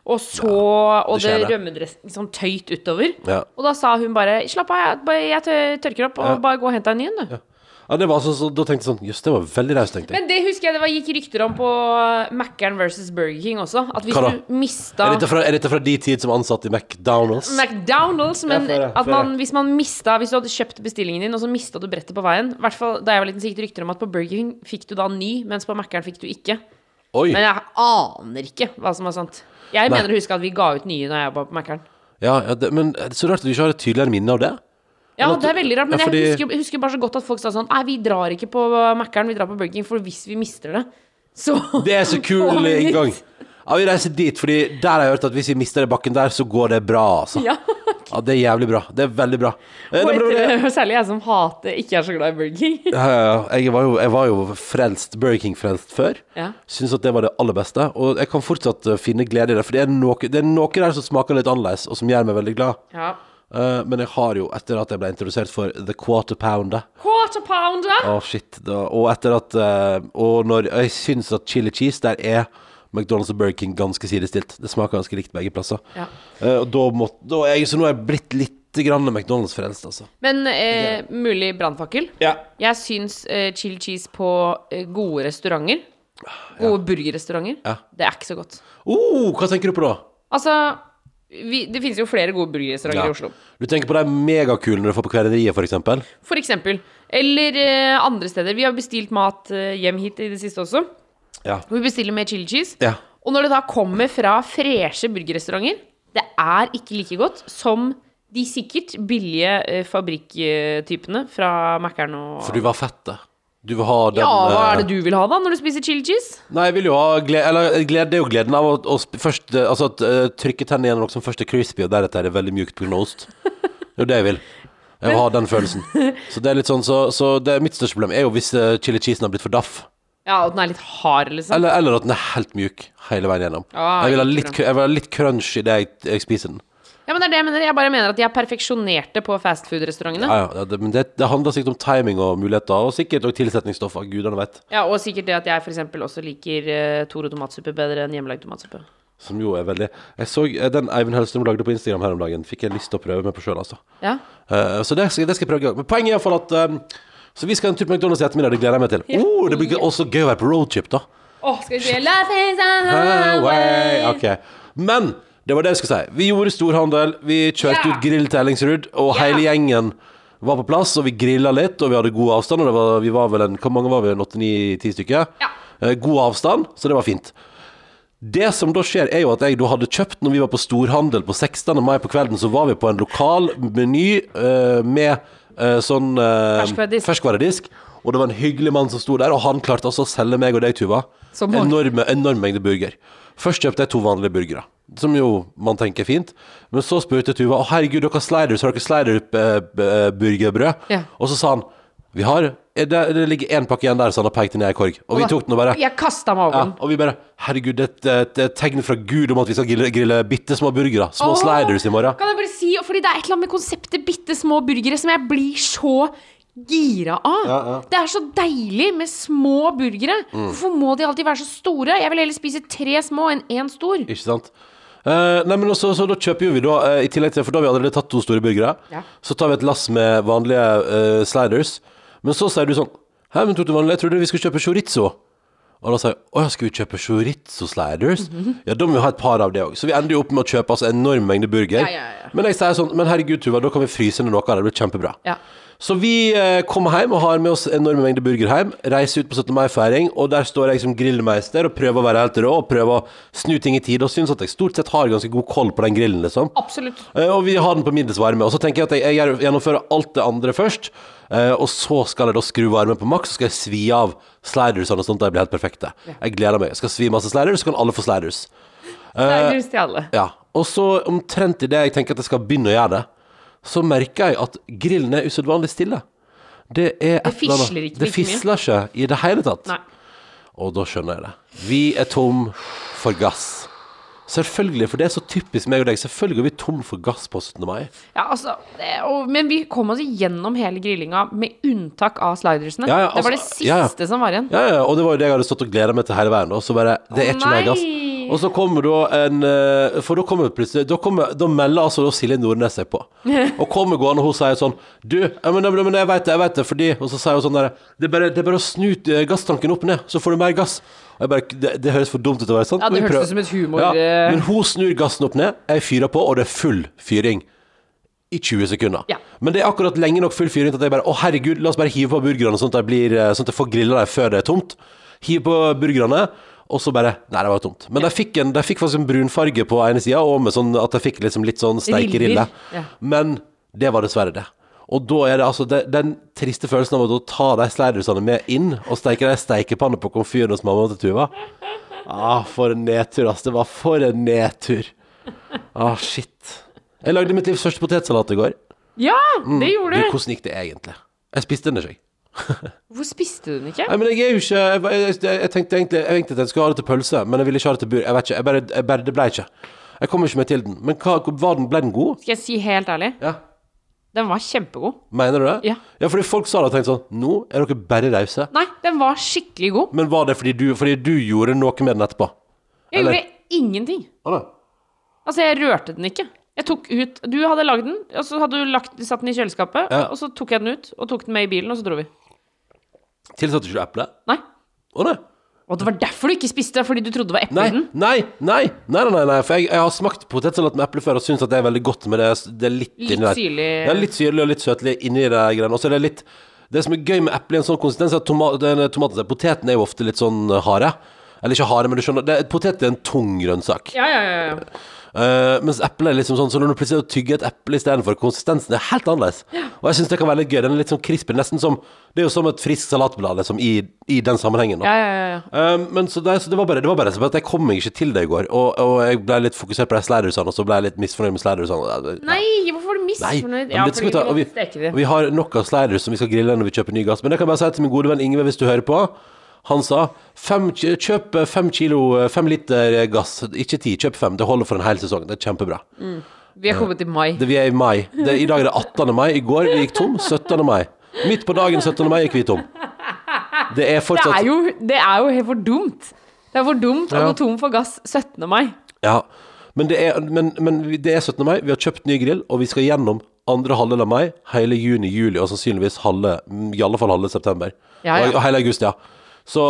Og så Og det det skjer det. rømmedressing sånn tøyt utover. Ja. Og da sa hun bare 'slapp av, jeg, bare- jeg tør- tørker opp', og bare gå og hent deg en ny en, du. Ja, det var så, så, da tenkte jeg sånn Jøss, det var veldig raust, tenkte jeg. Men det husker jeg det var, gikk rykter om på Mækkern versus Burger King også. At hvis Hva da? du mista Er dette, fra, er dette fra de tid som ansatt i McDonald's? McDonald's, men Ja, flere, at man, hvis man mista Hvis du hadde kjøpt bestillingen din, og så mista du brettet på veien I hvert fall Da jeg var liten, så gikk det rykter om at på Burger King fikk du da ny, mens på Mækkern fikk du ikke. Oi! Men jeg aner ikke hva som er sant. Jeg Nei. mener å huske at vi ga ut nye når jeg var på Mækkern. Ja, ja, det, men er så rart at du ikke har et tydeligere minne av det? Ja, det er veldig rart, men ja, fordi- jeg, husker, jeg husker bare så godt at folk sa sånn Nei, vi drar ikke på Mækkern, vi drar på Burger King, for hvis vi mister det, så Det er så kul inngang. Ja, vi reiser dit, fordi der har jeg hørt at hvis vi mister det bakken der, så går det bra, altså. Ja. Ja, det er jævlig bra. Det er veldig bra. Eh, Og etter, særlig jeg som hater ikke er så glad i Burger King. Ja, ja, ja. Jeg var jo, jeg var jo frelst, Burger King-frelst før. Ja. Syns at det var det aller beste. Og jeg kan fortsatt eh, finne glede i det. For det er noe, det er noe der som smaker litt annerledes, og som gjør meg veldig glad. Ja. Eh, men jeg har jo, etter at jeg ble introdusert for The Quarter Pounder Quarter pounder! Å, shit. Da, og etter at uh, Og når jeg syns at chili cheese, der er McDonald's og Burger King ganske sidestilt. Det smaker ganske likt begge plasser. Ja. Uh, og da må, da er jeg, så nå er jeg blitt litt grann McDonald's-frelst, altså. Men eh, mulig brannfakkel. Ja. Jeg syns chili cheese på gode restauranter, gode burgerrestauranter, Ja. det er ikke så godt. Oh, hva tenker du på da? Altså, vi, det finnes jo flere gode burgerrestauranter Ja. i Oslo. Du tenker på de megakulene du får på Kverneriet, for eksempel? For eksempel. Eller eh, andre steder. Vi har bestilt mat eh, hjem hit i det siste også. Ja. Og vi bestiller med chili cheese. Ja. Og når det da kommer fra freshe burgerrestauranter, det er ikke like godt som de sikkert billige eh, fabrikktypene fra Mækkern og For du var fett, da. Du vil ha den Ja, hva er eh, det du vil ha da når du spiser chili cheese? Nei, jeg vil jo ha glede Eller glede, det er jo gleden av å, å sp- først eh, Altså at uh, trykke tennene gjennom noe som først er crispy, og deretter er det veldig mjukt pga. ost. Det er jo det jeg vil. Jeg vil ha den følelsen. Så det er litt sånn Så, så det, mitt største problem er jo hvis uh, chili cheesen har blitt for daff. Ja, at den er litt hard, liksom. Eller, eller at den er helt mjuk hele veien gjennom. Ah, jeg, vil ha ikke litt, bra. jeg vil ha litt crunch i det jeg, jeg spiser den. Ja, men det er det jeg mener. Jeg bare mener at de er perfeksjonerte på fastfood-restaurantene. Ja, ja, det, men det, det handler sikkert om timing og muligheter, og sikkert også tilsetningsstoffer. Gudene vet. Ja, og sikkert det at jeg eksempel også liker uh, Toro tomatsuppe bedre enn hjemmelagd tomatsuppe. Som jo er veldig Jeg så eh, den Eivind Hellstrøm lagde på Instagram her om dagen. Fikk jeg lyst til å prøve meg på sjøl, altså. Ja. Uh, så det det skal jeg prøve. Men poenget er iallfall at um, Så vi skal en tur på McDonald's i ettermiddag. Det gleder jeg meg til. Ja. Oh, det blir også gøy å være på roadtrip, da. Oh, skal vi se Love is a Highway. Okay. Men det var det jeg skulle si. Vi gjorde storhandel. Vi kjørte Ja. ut grill til Ellingsrud, og Ja. hele gjengen var på plass, og vi grilla litt, og vi hadde god avstand. Og det var, vi var vel en Hvor mange var vi? En åtte-ni-ti stykker? Ja. Eh, god avstand, så det var fint. Det som da skjer, er jo at jeg da hadde kjøpt Når vi var på storhandel på 16. mai på kvelden, så var vi på en lokal meny eh, med eh, sånn eh, Ferskvaredisk. ferskvaredisk. Og det var en hyggelig mann som sto der, og han klarte altså å selge meg og deg, Tuva, mange. enorme, enorme mengder burger. Først kjøpte jeg to vanlige burgere, som jo man tenker er fint. Men så spurte Tuva å herregud, dere har sliders, har dere slider-burgerbrød? Ja. Og så sa han vi har, eh, det, det ligger én pakke igjen der, så han har pekt ned i korg. Og vi tok den og bare Jeg kasta meg over ja, den. og vi bare Herregud, det er et, tegn fra Gud om at vi skal grille, grille bitte små burgere. Små Åh, sliders i morgen. Kan jeg bare si, fordi det er et eller annet med konseptet bitte små burgere som jeg blir så gira av. Det er så deilig med små burgere. Mm. Hvorfor må de alltid være så store? Jeg vil heller spise tre små enn én stor. Ikke sant? Eh, nei, men også, så da kjøper jo vi da uh, I tillegg til For da har vi allerede tatt to store burgere. Ja. Så tar vi et lass med vanlige uh, sliders. Men så sier du sånn Hæ, men tok du vanlig? Jeg trodde vi skulle kjøpe chorizo. Og da sier jeg å ja, skal vi kjøpe chorizo sliders? Mhm. Ja, da må vi ha et par av det òg. Så vi ender jo opp med å kjøpe altså enorm mengde burger. Ja, ja, ja. Men jeg sier sånn Men herregud, Tuva, da kan vi fryse ned noe av det. Det blir kjempebra. Ja. Så vi eh, kommer hjem og har med oss enorme mengder burger hjem. Reiser ut på 17. mai-feiring, og der står jeg som grillmeister og prøver å være helt rå og prøver å snu ting i tide. Og syns at jeg stort sett har ganske god koll på den grillen, liksom. Absolutt. Eh, og vi har den på middels varme. Og så tenker jeg at jeg, jeg gjennomfører alt det andre først. eh, og så skal jeg da skru varmen på maks, så skal jeg svi av slidersene sånn at de blir helt perfekte. Jeg gleder meg. Jeg skal svi masse sliders, så kan alle få sliders. Det er til alle. Ja, og så omtrent idet jeg tenker at jeg skal begynne å gjøre det, så merker jeg at grillen er usedvanlig stille. Det er et eller annet- fisler ikke Det fisler ikke i det hele tatt. Nei. Og da skjønner jeg det. Vi er tom for gass. Selvfølgelig, for det er så typisk meg og deg. Selvfølgelig er vi tom for gass på 17. mai. Ja, altså, det, og, men vi kom oss gjennom hele grillinga med unntak av slidersene. Ja, ja, det var det altså, siste som var igjen. Ja, ja, og det var jo det jeg hadde stått og gleda meg til hele veien. Og så bare Det er ikke mer gass. Og så kommer da en eh, For da kommer plutselig Da, kommer, da melder altså da Silje Nordnes seg på. Og kommer gående, og hun sier sånn Du, men, men, men jeg vet det, jeg vet det, fordi Og så sier hun sånn derre Det det er bare å snu eh, gasstanken opp ned, så får du mer gass. Og jeg bare Det, det høres for dumt ut å være sant. Ja, det høres hørtes ut som et humor, Ja, eh. men hun snur gassen opp ned, jeg fyrer på, og det er full fyring. I 20 sekunder. Ja. Men det er akkurat lenge nok full fyring til at jeg bare Å, herregud, la oss bare hive på burgerne, sånn at jeg, blir, sånn at jeg får grilla dem før det er tomt. Hive på burgerne, og så bare Nei, det var tomt. Men de fikk, en, de fikk faktisk en brunfarge på ene sida, og med sånn at de fikk liksom litt sånn steikerille. Ja. Men det var dessverre det. Og da er det altså det, den triste følelsen av å ta de slidersene med inn og steike de steikepanne på komfyren hos mamma til Tuva. Ah, for en nedtur, ass. Det var for en nedtur. Ah, shit. Jeg lagde mitt livs første potetsalat i går. Ja, det gjorde Du, du. hvordan gikk det egentlig? Jeg spiste den ikke, jeg. Hvorfor spiste du den ikke? Nei, men jeg er jo ikke Jeg, jeg, jeg, tenkte egentlig Jeg tenkte at jeg skulle ha det til pølse, men jeg ville ikke ha det til bur. Jeg vet ikke. Jeg bare, jeg bare, det ble ikke. Jeg kommer ikke med til den. Men hva, var den, ble den god? Skal jeg si helt ærlig? Ja. Den var kjempegod. Mener du det? Ja. ja, fordi folk sa det og tenkte sånn Nå er dere bare rause. Nei, den var skikkelig god. Men var det fordi du, fordi du gjorde noe med den etterpå? Jeg Eller- gjorde ingenting. Ah. Altså, jeg rørte den ikke. Jeg tok ut Du hadde lagd den, og så hadde du lagt, satt den i kjøleskapet, Ja. og så tok jeg den ut, og tok den med i bilen, og så dro vi. Tilsatte ikke du eple? Nei. Å nei. Og det var derfor du ikke spiste, fordi du trodde det var eple Nei, i den? nei, nei, nei, nei, nei, nei. For jeg, jeg har smakt potetsalat med eple før og syns at det er veldig godt, men det er, det er litt, Litt inni der. syrlig. Ja, litt syrlig og litt søtlig inni det greiene. Og så er det litt Det som er gøy med eple i en sånn konsistens, er at toma, den, tomaten, poteten er jo ofte litt sånn harde. Eller ikke harde, men du skjønner. Det, potet er en tung grønnsak. Ja, ja, ja. ja. Eh, mens eple er liksom sånn Så når du plutselig tygger et eple istedenfor, konsistensen er helt annerledes. Og jeg syns det kan være litt gøy. Den er litt sånn crispy. Nesten som Det er jo som et friskt salatblad liksom, i, i den sammenhengen. Da. ja, ja, ja, ja. Um, men så, det, så det var bare Det var bare som at jeg kom meg ikke til det i går. Og, og jeg ble litt fokusert på de sliddersene, og så ble jeg litt misfornøyd med sliddersene. Nei, hvorfor var du misfornøyd? Ja, fordi vi vi, vi har nok av sliders som vi skal grille når vi kjøper ny gass. Men det kan jeg bare si til min gode venn Ingve, hvis du hører på. Han sa fem, kjøp fem kilo, fem liter gass. Ikke ti, kjøp fem. Det holder for en hel sesong. Det er kjempebra. Vi er kommet i mai. Det, vi er i mai. Det, I dag er det 18. mai. I går vi gikk tom. 17. mai. Midt på dagen 17. mai gikk vi tom. Det er Det er jo, det er jo helt for dumt. Det er for dumt å Ja. gå tom for gass 17. mai. Ja, men det, er, men, men det er 17. mai, vi har kjøpt ny grill, og vi skal gjennom andre halvdel av mai, hele juni, juli, og sannsynligvis halve, i alle fall halve september. Ja, ja. Og, og hele august, ja. Så,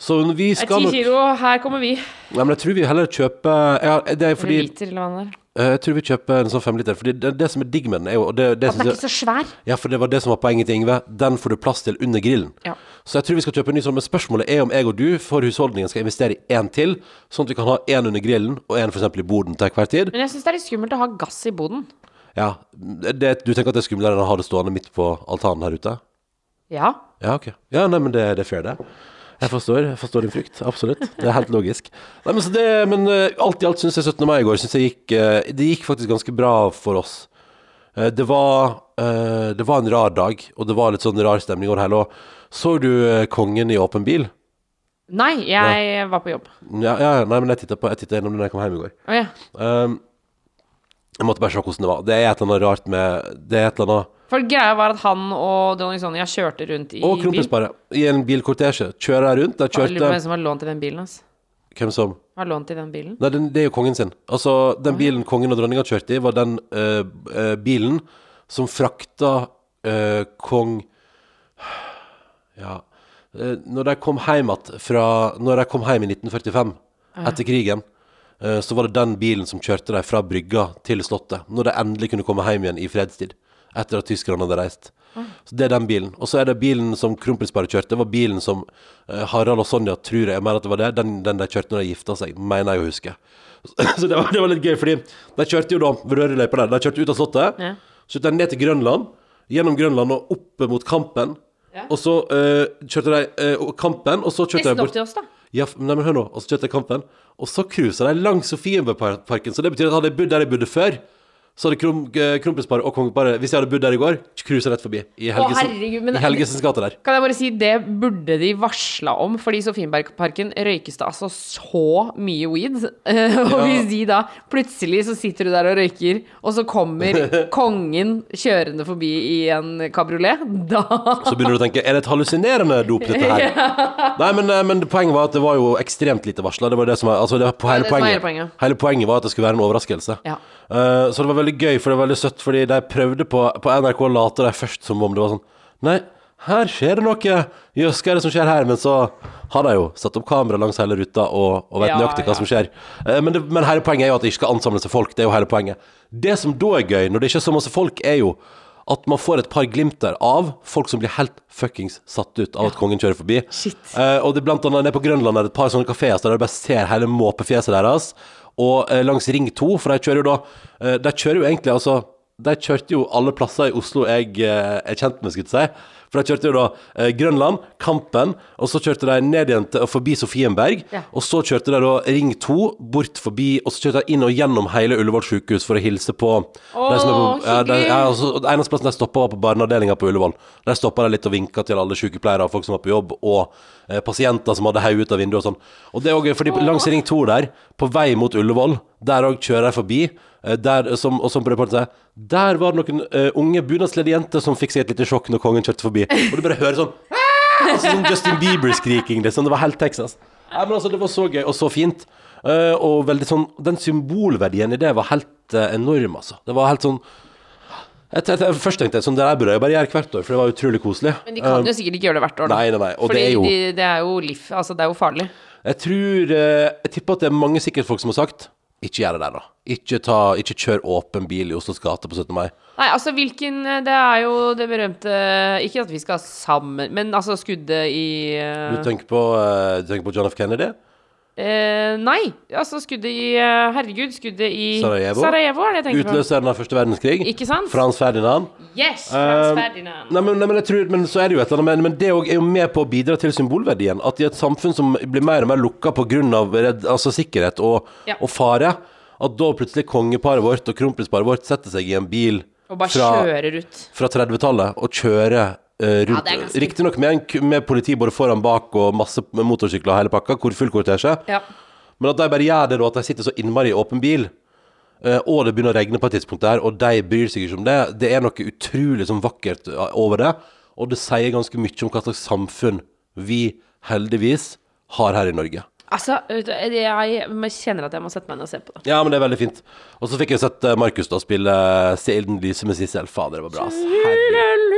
så vi skal ti kilo, her kommer vi. Nei, men jeg tror vi heller kjøper ja, Det er fordi liter, eller hva det er. eh, Jeg tror vi kjøper en sånn femliter, fordi det, det som er digg med den, er jo det, det At den er ikke så svær. Ja, for det var det som var poenget til Ingve. Den får du plass til under grillen. Ja. Så jeg tror vi skal kjøpe en ny sånn, men spørsmålet er om jeg og du for husholdningen skal investere i én til, sånn at vi kan ha én under grillen og én f.eks. i boden til hver tid. Men jeg syns det er litt skummelt å ha gass i boden. Ja, det, Du tenker at det er skumlere enn å ha det stående midt på altanen her ute? Ja. Ja, ok. Ja, nei, men det, det er fair, det. Jeg forstår, jeg forstår din frykt. Absolutt. Det er helt logisk. Nei, Men, så det, men eh, alt i alt syns jeg 17. mai i går synes jeg gikk, eh, Det gikk faktisk ganske bra for oss. Eh, Det var, det var en rar dag, og det var litt sånn rar stemning over hele. Så du kongen i åpen bil? Nei, jeg var på jobb. Ja, ja nei, men jeg titta gjennom den da jeg kom hjem i går. Oh, ja. Um, jeg måtte bare se hvordan det var. Det er et eller annet rart med Det er et eller annet For greia var at han og dronning Sonja kjørte rundt i Og kronprinsparet. I en bilkortesje. Kjører rundt. Der Jeg lurer på kjørte hvem som har lånt i den bilen. Altså. Hvem som Har lånt i den bilen. Nei, den, det er jo kongen sin. Altså, den bilen kongen og dronninga kjørte i, var den eh, eh, bilen som frakta eh, kong Ja Når de kom hjem igjen fra Når de kom hjem i 1945, etter krigen, så var det den bilen som kjørte dem fra brygga til Slottet. Når de endelig kunne komme hjem igjen i fredstid, etter at tyskerne hadde reist. Så Det er den bilen. Og så er det bilen som kronprinsparet kjørte. Det var bilen som eh, Harald og Sonja tror jeg, mener at det var det. Den, den de kjørte når de gifta seg, mener jeg å huske. Så det var, det var litt gøy, fordi de kjørte jo da ved røreløypa der. De kjørte ut av Slottet. Ja. Så kjørte de ned til Grønland, gjennom Grønland og opp mot Kampen. Ja. Og så eh, kjørte de eh, Kampen, og så kjørte de bort til oss, da. ja, nei, men hør nå, og så kjørte de kampen Og så cruisa de langs Sofienbergparken Så det betyr at hadde jeg bodd der jeg bodde før Så hadde kron, eh, kronprinsparet og kongeparet Hvis jeg hadde bodd der i går, cruisa rett forbi I Helgesen, herregud, men- i Helgesens gate der Kan jeg bare si, det burde de varsla om, fordi i Sofienbergparken røykes det altså så mye weed. Og hvis de da plutselig så sitter du der og røyker, og så kommer kongen kjørende forbi i en kabriolet, da Så begynner du å tenke, er det et hallusinerende dop dette her? Nei, men, eh, men poenget var at det var jo ekstremt lite varslet Det var det som var, altså det var på hele det var poenget hele poenget. Hele poenget var at det skulle være en overraskelse Ja. Uh, Så det var veldig gøy, for det var veldig søtt Fordi de prøvde på, på NRK late de først som om det var sånn Nei, her skjer det noe Jøss, hva er det som skjer her? Men så har de jo satt opp kamera langs hele ruta Og, og vet Ja, nøyaktig hva ja. som skjer Eh, men, det, men hele poenget er jo at det ikke skal ansamle seg folk Det er jo hele poenget Det som da er gøy, når det ikke er så masse folk Er jo at man får et par glimter av folk som blir helt fuckings satt ut av at kongen kjører forbi. Shit. Eh, og det er blant annet nede på Grønland er det et par sånne kaféer der du bare ser hele måpefjeset deres. Og eh, langs Ring 2, for de kjører jo da eh, De kjører jo egentlig altså De kjørte jo alle plasser i Oslo jeg eh, er kjent med, skulle jeg si. For de kjørte jo da eh, Grønland, Kampen, og så kjørte de ned igjen til, forbi Sofienberg. Ja. Og så kjørte de da Ring 2 bort forbi, og så kjørte de inn og gjennom hele Ullevål sykehus for å hilse på de som er på, Åh, ja, de, ja, altså, eneste plassen de stoppa, var på barneavdelinga på Ullevål. Der stoppa de litt og vinka til alle sykepleiere og folk som var på jobb, og eh, pasienter som hadde hodet ut av vinduet og sånn. Og det er også fordi på- langs Ring 2 der, på vei mot Ullevål, Der òg kjører jeg forbi. Eh, Der, som, og som reporteren sier Der var det noen eh, unge bunadsledige jenter som fikk seg et lite sjokk når kongen kjørte forbi. Og du bare hører sånn «Ah!» altså, Sånn Justin Bieber-skriking, liksom. Det var helt Texas. Nei, men altså, Det var så gøy, og så fint. Eh, og veldig sånn Den symbolverdien i det var helt eh, enorm, altså. Det var helt sånn jeg, jeg, jeg, Først tenkte jeg sånn, det der burde jeg bare gjøre hvert år, for det var utrolig koselig. Men de kan jo sikkert ikke gjøre det hvert år, da. Nei, nei, nei. Og Fordi det er jo de, det er jo liv. Altså, det er jo farlig. Jeg tror eh, Jeg tipper at det er mange sikkert folk som har sagt Ikke gjør det der, da. Ikke, ta, ikke kjør åpen bil i Oslos gate på 17. mai. Nei, altså hvilken Det er jo det berømte Ikke at vi skal sammen, men altså skuddet i uh... Du tenker på, uh, du tenker på John F. Kennedy? Eh, Nei, altså skuddet i eh, Herregud, skuddet i Sarajevo? Sarajevo er det jeg tenker. Utløseren av første verdenskrig? Ikke sant? Frans Ferdinand? Yes, Frans Eh, Ferdinand. Nei, men, nei, men jeg tror Men så er det jo et eller annet Men, men det er jo med på å bidra til symbolverdien. At i et samfunn som blir mer og mer lukka pga. Altså, sikkerhet og, Ja. og fare, at da plutselig kongeparet vårt og kronprinsparet vårt setter seg i en bil Og bare fra, kjører ut. fra 30-tallet og kjører eh, rundt. ganske- Riktignok med, med politi både foran, bak og masse motorsykler og hele pakka, hvor full kortesje. Ja. Men at de bare gjør det da, at de sitter så innmari i åpen bil, uh, og det begynner å regne på et tidspunkt der, og de bryr seg ikke om det, det er noe utrolig sånn vakkert eh, over det, og det sier ganske mye om hva slags samfunn vi heldigvis har her i Norge. Altså, jeg kjenner at jeg må sette meg ned og se på det. Ja, men det er veldig fint. Og så fikk jeg sett Markus da spille Se ilden lyse med Sissel. Fader, det var bra. Herregud.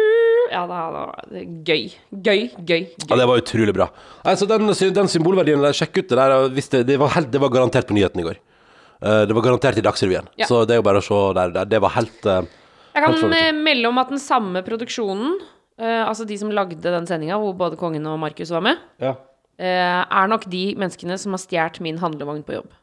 Ja, det er gøy. Gøy, gøy, Ja, det var utrolig bra. Altså, den, den symbolverdien der, Sjekk ut det der. det, det, var helt, det var garantert på nyheten i går. Uh, det var garantert i Dagsrevyen. Ja. Så det er jo bare å se der. der. Det var helt uh, Jeg kan Helt eh, melde om at den samme produksjonen, uh, altså de som lagde den sendinga hvor både kongen og Markus var med, ja. er nok de menneskene som har stjålet min handlevogn på jobb.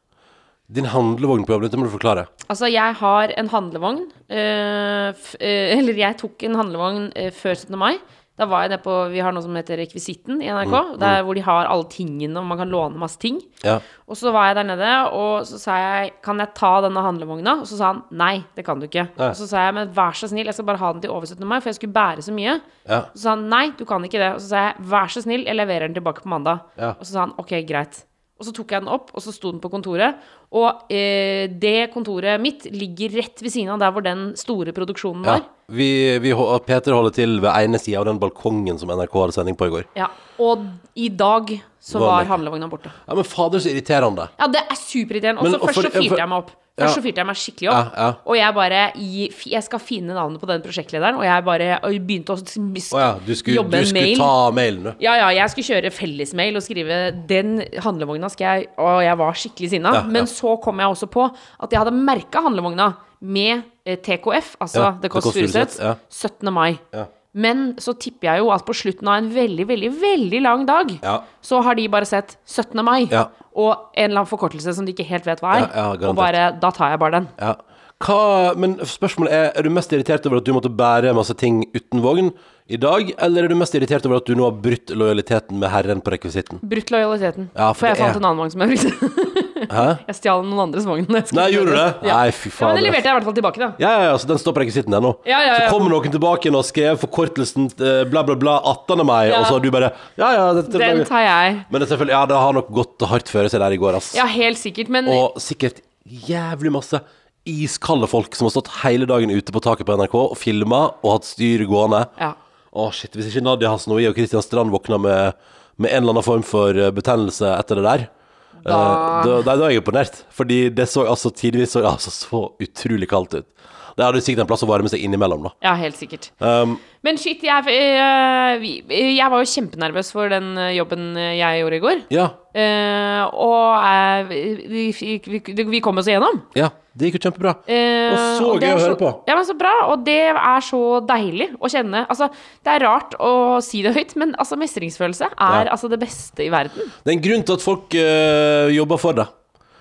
Din handlevogn på jobb, dette må du forklare. Altså, jeg har en handlevogn Øh, f øh, Eller jeg tok en handlevogn øh, før 17. mai. Da var jeg nede på Vi har noe som heter Rekvisitten i NRK, Mm, der hvor de har alle tingene, og man kan låne masse ting. Ja. Og så var jeg der nede, og så sa jeg Kan jeg ta denne handlevogna? Og så sa han nei, det kan du ikke. Nei. Og så sa jeg men vær så snill, jeg skal bare ha den til over 17. mai, for jeg skulle bære så mye. Ja. Så sa han nei, du kan ikke det. Og så sa jeg vær så snill, jeg leverer den tilbake på mandag. Ja. Og så sa han ok, greit. Og så tok jeg den opp, og så sto den på kontoret. Og eh, det kontoret mitt ligger rett ved siden av der hvor den store produksjonen ja. var. Vi, vi, Peter holder til ved ene sida av den balkongen som NRK hadde sending på i går. Ja. Og i dag så Var var handlevogna borte. Ja, Men fader, så irriterende. Ja, det er superirriterende. Og Men så først så firte jeg meg opp. Først Ja. så firte jeg meg skikkelig opp. Ja, ja. Og jeg bare Jeg skal finne navnet på den prosjektlederen, og jeg bare og begynte å Å ja, du skulle, jobbe du skulle mail. ta mailen, du. Ja, ja, jeg skulle kjøre fellesmail og skrive Den handlevogna skal jeg Og jeg var skikkelig sinna. Ja, ja. Men så kom jeg også på at jeg hadde merka handlevogna med eh, TKF, altså Ja, The Kåss Furuseth, ja. 17. mai. Ja. Men så tipper jeg jo at på slutten av en veldig, veldig, veldig lang dag, Ja. så har de bare sett 17. mai og en eller annen forkortelse som de ikke helt vet hva er. Og bare Da tar jeg bare den. Ja. Hva, men spørsmålet er Er du mest irritert over at du måtte bære masse ting uten vogn i dag, eller er du mest irritert over at du nå har brutt lojaliteten med herren på rekvisitten? Brutt lojaliteten. Ja, for for jeg det er- fant en annen vogn som jeg brukte. Hæ? jeg stjal noen andres vogn. Nei, gjorde du det? Ja. Nei, fy faen. Ja, men den leverte jeg i hvert fall tilbake, da. Ja, ja, ja, så den står på rekvisitten ennå. Ja, ja, ja. Så kommer noen tilbake og skrev forkortelsen eh, bla, bla, bla 18. mai, Ja. og så har du bare Ja, ja, dette Den tar jeg. Men det selvfølgelig, ja, det har nok gått hardt føre seg der i går, ass. Ja, helt sikkert. Men Og sikkert jævlig masse iskalde folk som har stått hele dagen ute på taket på NRK og filma og hatt styr gående. ja. Å, shit. Hvis ikke Nadia Hasnoi og Christian Strand våkna med, med en eller annen form for eh, betennelse etter det der, eh, Da- da, da, da er jeg imponert. Fordi det så altså tidvis så, altså, så utrolig kaldt ut. Det hadde sikkert en plass å varme seg innimellom, da. ja, helt sikkert. Um, Men shit, jeg, jeg, jeg var jo kjempenervøs for den eh, jobben jeg gjorde i går. ja. Eh, og uh, vi, vi, vi, kom oss igjennom. Ja. Det gikk jo kjempebra. Uh, Og så og gøy å høre på. Ja, men så bra. Og det er så deilig å kjenne. Altså, det er rart å si det høyt, men altså, mestringsfølelse er Ja. altså det beste i verden. Det er en grunn til at folk jobber for det.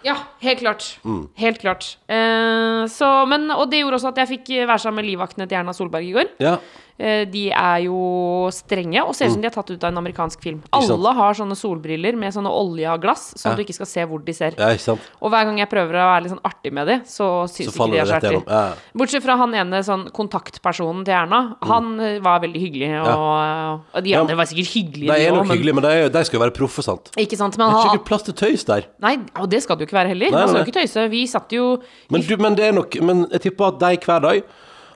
Ja, helt klart. Mm. Helt klart. Så, men, og det gjorde også at jeg fikk være sammen med livvaktene til Erna Solberg i går. Ja. Eh, de er jo strenge og ser ut som de er tatt ut av en amerikansk film. Alle har sånne solbriller med sånne olja glass, sånn at Ja. du ikke skal se hvor de ser. Ja? Og hver gang jeg prøver å være litt sånn artig med de, så syns ikke de er så artig. Ja. Bortsett fra han ene sånn kontaktpersonen til Erna. Han mm. var veldig hyggelig, og, og de Ja. andre var sikkert hyggelige, De er nok også, men- de, de skal jo være proffe, sant? Ikke sant, men Det er han ikke plass til tøys der. Nei, og det skal det jo ikke være heller. Nei, Man skal jo ikke tøyse. Vi satt jo Men, du, men det er nok Men jeg tipper at de hver dag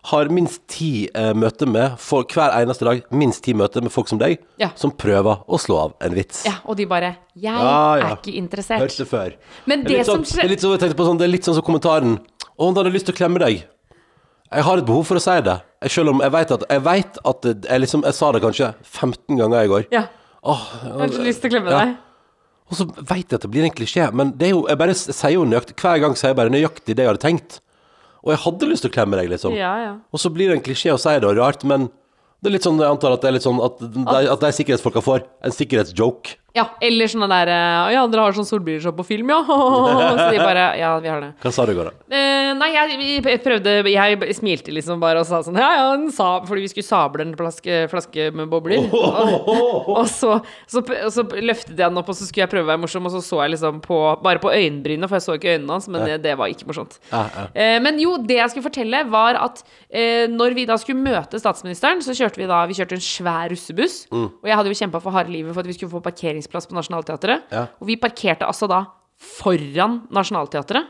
har minst ti eh, møter med for, Hver eneste dag minst ti møter med folk som deg, Ja. som prøver å slå av en vits. Ja, og de bare 'Jeg Ja, ja. er ikke interessert'. Hørt det før. Men Det er litt sånn, som det er litt sånn, jeg tenkte på sånn, det er litt sånn som kommentaren Å, han hadde lyst til å klemme deg. Jeg har et behov for å si det. Jeg, selv om jeg vet at Jeg vet at det- jeg, liksom, jeg sa det kanskje 15 ganger i går. Ja, Åh, jeg har så lyst til å klemme Ja. deg. Og så vet jeg at det blir en klisjé, men det er jo, jeg bare s- sier jo nøyaktig Hver gang sier jeg bare nøyaktig det jeg hadde tenkt. Og jeg hadde lyst til å klemme deg, liksom. Ja, ja. Og så blir det en klisjé å si det, og rart, men det er litt sånn, jeg antar at det er litt sånn at de, at de sikkerhetsfolka får en sikkerhetsjoke. Ja, eller sånne der eh, Ja, dere har sånn solbrilleshow på film, ja? Så de bare Ja, vi har det. Hva sa du i går, da? Eh, nei, jeg, prøvde Jeg smilte liksom bare og sa sånn Ja, ja, en sab Fordi vi skulle sable en flaske, flaske med bobler. Og, og så, så, så løftet jeg den opp, og så skulle jeg prøve å være morsom, og så så jeg liksom på Bare på øyenbrynene, for jeg så ikke øynene hans, men det, det var ikke morsomt. Ja, ja. Eh, men jo, det jeg skulle fortelle, var at eh, når vi da skulle møte statsministeren, så kjørte vi da Vi kjørte en svær russebuss, Mm. og jeg hadde jo kjempa for harde livet for at vi skulle få parkeringsplass på Nationaltheatret. Ja. Og vi parkerte altså da foran Nationaltheatret.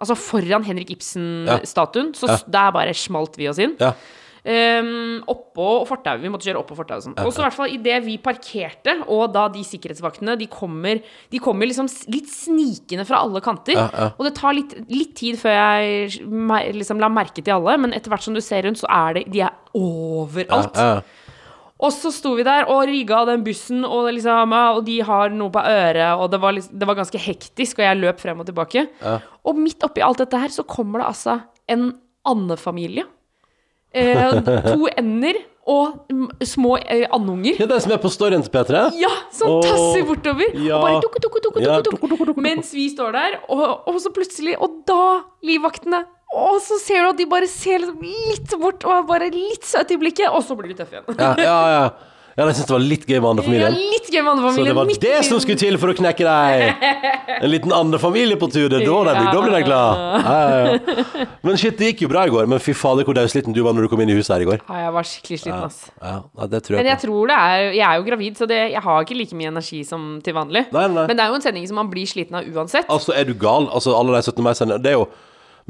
Altså foran Henrik Ibsen-statuen. Så der bare smalt vi oss inn. Ja. Um, oppå fortauet. Vi måtte kjøre oppå fortauet. Sånn. Og så i hvert fall idet vi parkerte, og da de sikkerhetsvaktene De kommer, de kommer liksom litt snikende fra alle kanter. Ja, ja. Og det tar litt, litt tid før jeg liksom la merke til alle, men etter hvert som du ser rundt, så er det De er overalt. Ja, Og så sto vi der og rigga den bussen, og, liksom, og de har noe på øret, og det var, liksom, det var ganske hektisk, og jeg løp frem og tilbake. Og midt oppi alt dette her så kommer det altså en andefamilie. Eh, to ender og små eh, andunger. Ja, det som er på storyen til P3? Ja, som Åh, tasser bortover. ja. Og bare dukke, dukke, dukke, Ja, dukke, dukke, dukke, dukke, dukke. Mens vi står der, og, og så plutselig Og da, livvaktene Og så ser du at de bare ser liksom litt bort, og er bare litt søte i blikket, og så blir de tøffe igjen. Ja, ja, ja. ja jeg syns det var litt gøy med Ja, litt gøy med Så det var midt det som skulle til for å knekke deg! En liten andefamilie på tur, det er da de blir, da blir de glad. Ja, ja, ja. Men shit, det gikk jo bra i går. Men fy fader, hvor daudsliten du var når du kom inn i huset her i går. Ja, jeg var skikkelig sliten, ass. Ja, ja, det tror Men jeg jeg på. tror det er Jeg er jo gravid, så det, jeg har ikke like mye energi som til vanlig. Nei, nei. Men det er jo en sending som man blir sliten av uansett. Altså, er du gal? Altså, alle de 17. mai-sendingene Det er jo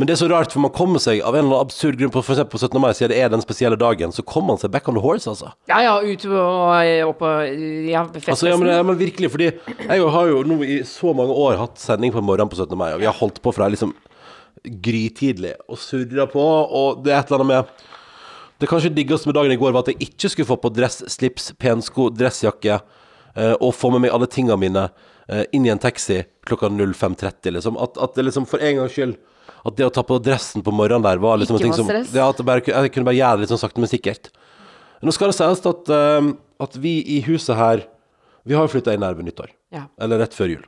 Men det er så rart, for man kommer seg av en eller annen absurd grunn på, eksempel på 17. mai, siden det er den spesielle dagen, så kommer man seg back on the horse, altså. Ja, ja, ut og opp og Ja, Altså, ja, men, ja, men virkelig, fordi jeg har jo nå i så mange år hatt sending på morgenen på 17. mai, og vi har holdt på fra liksom grytidlig og surra på, og det er et eller annet med Det kanskje diggeste med dagen i går var at jeg ikke skulle få på dress, slips, pensko, dressjakke eh, og få med meg alle tingene mine eh, inn i en taxi klokka 05.30, liksom. At, at det liksom for en gangs skyld At det å ta på dressen på morgenen der var liksom Ikke en ting var som stress. ja, at jeg, bare, jeg kunne bare gjøre det litt sånn sakte, men sikkert. Nå skal det sies at, eh, at vi i huset her Vi har jo flytta inn her ved nyttår. Ja. Eller rett før jul.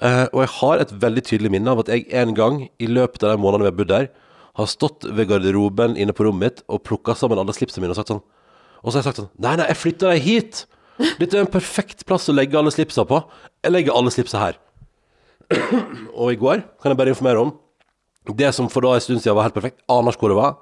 Eh, og jeg har et veldig tydelig minne av at jeg en gang i løpet av de månedene vi har bodd her, har stått ved garderoben inne på rommet mitt og plukka sammen alle slipsene mine og sagt sånn Og så har jeg sagt sånn Nei, nei, jeg flytta deg hit! Dette er en perfekt plass å legge alle slipsa på. Jeg legger alle slipsa her. og i går kan jeg bare informere om det som for da en stund siden var helt perfekt. Aner ikke hvor det var.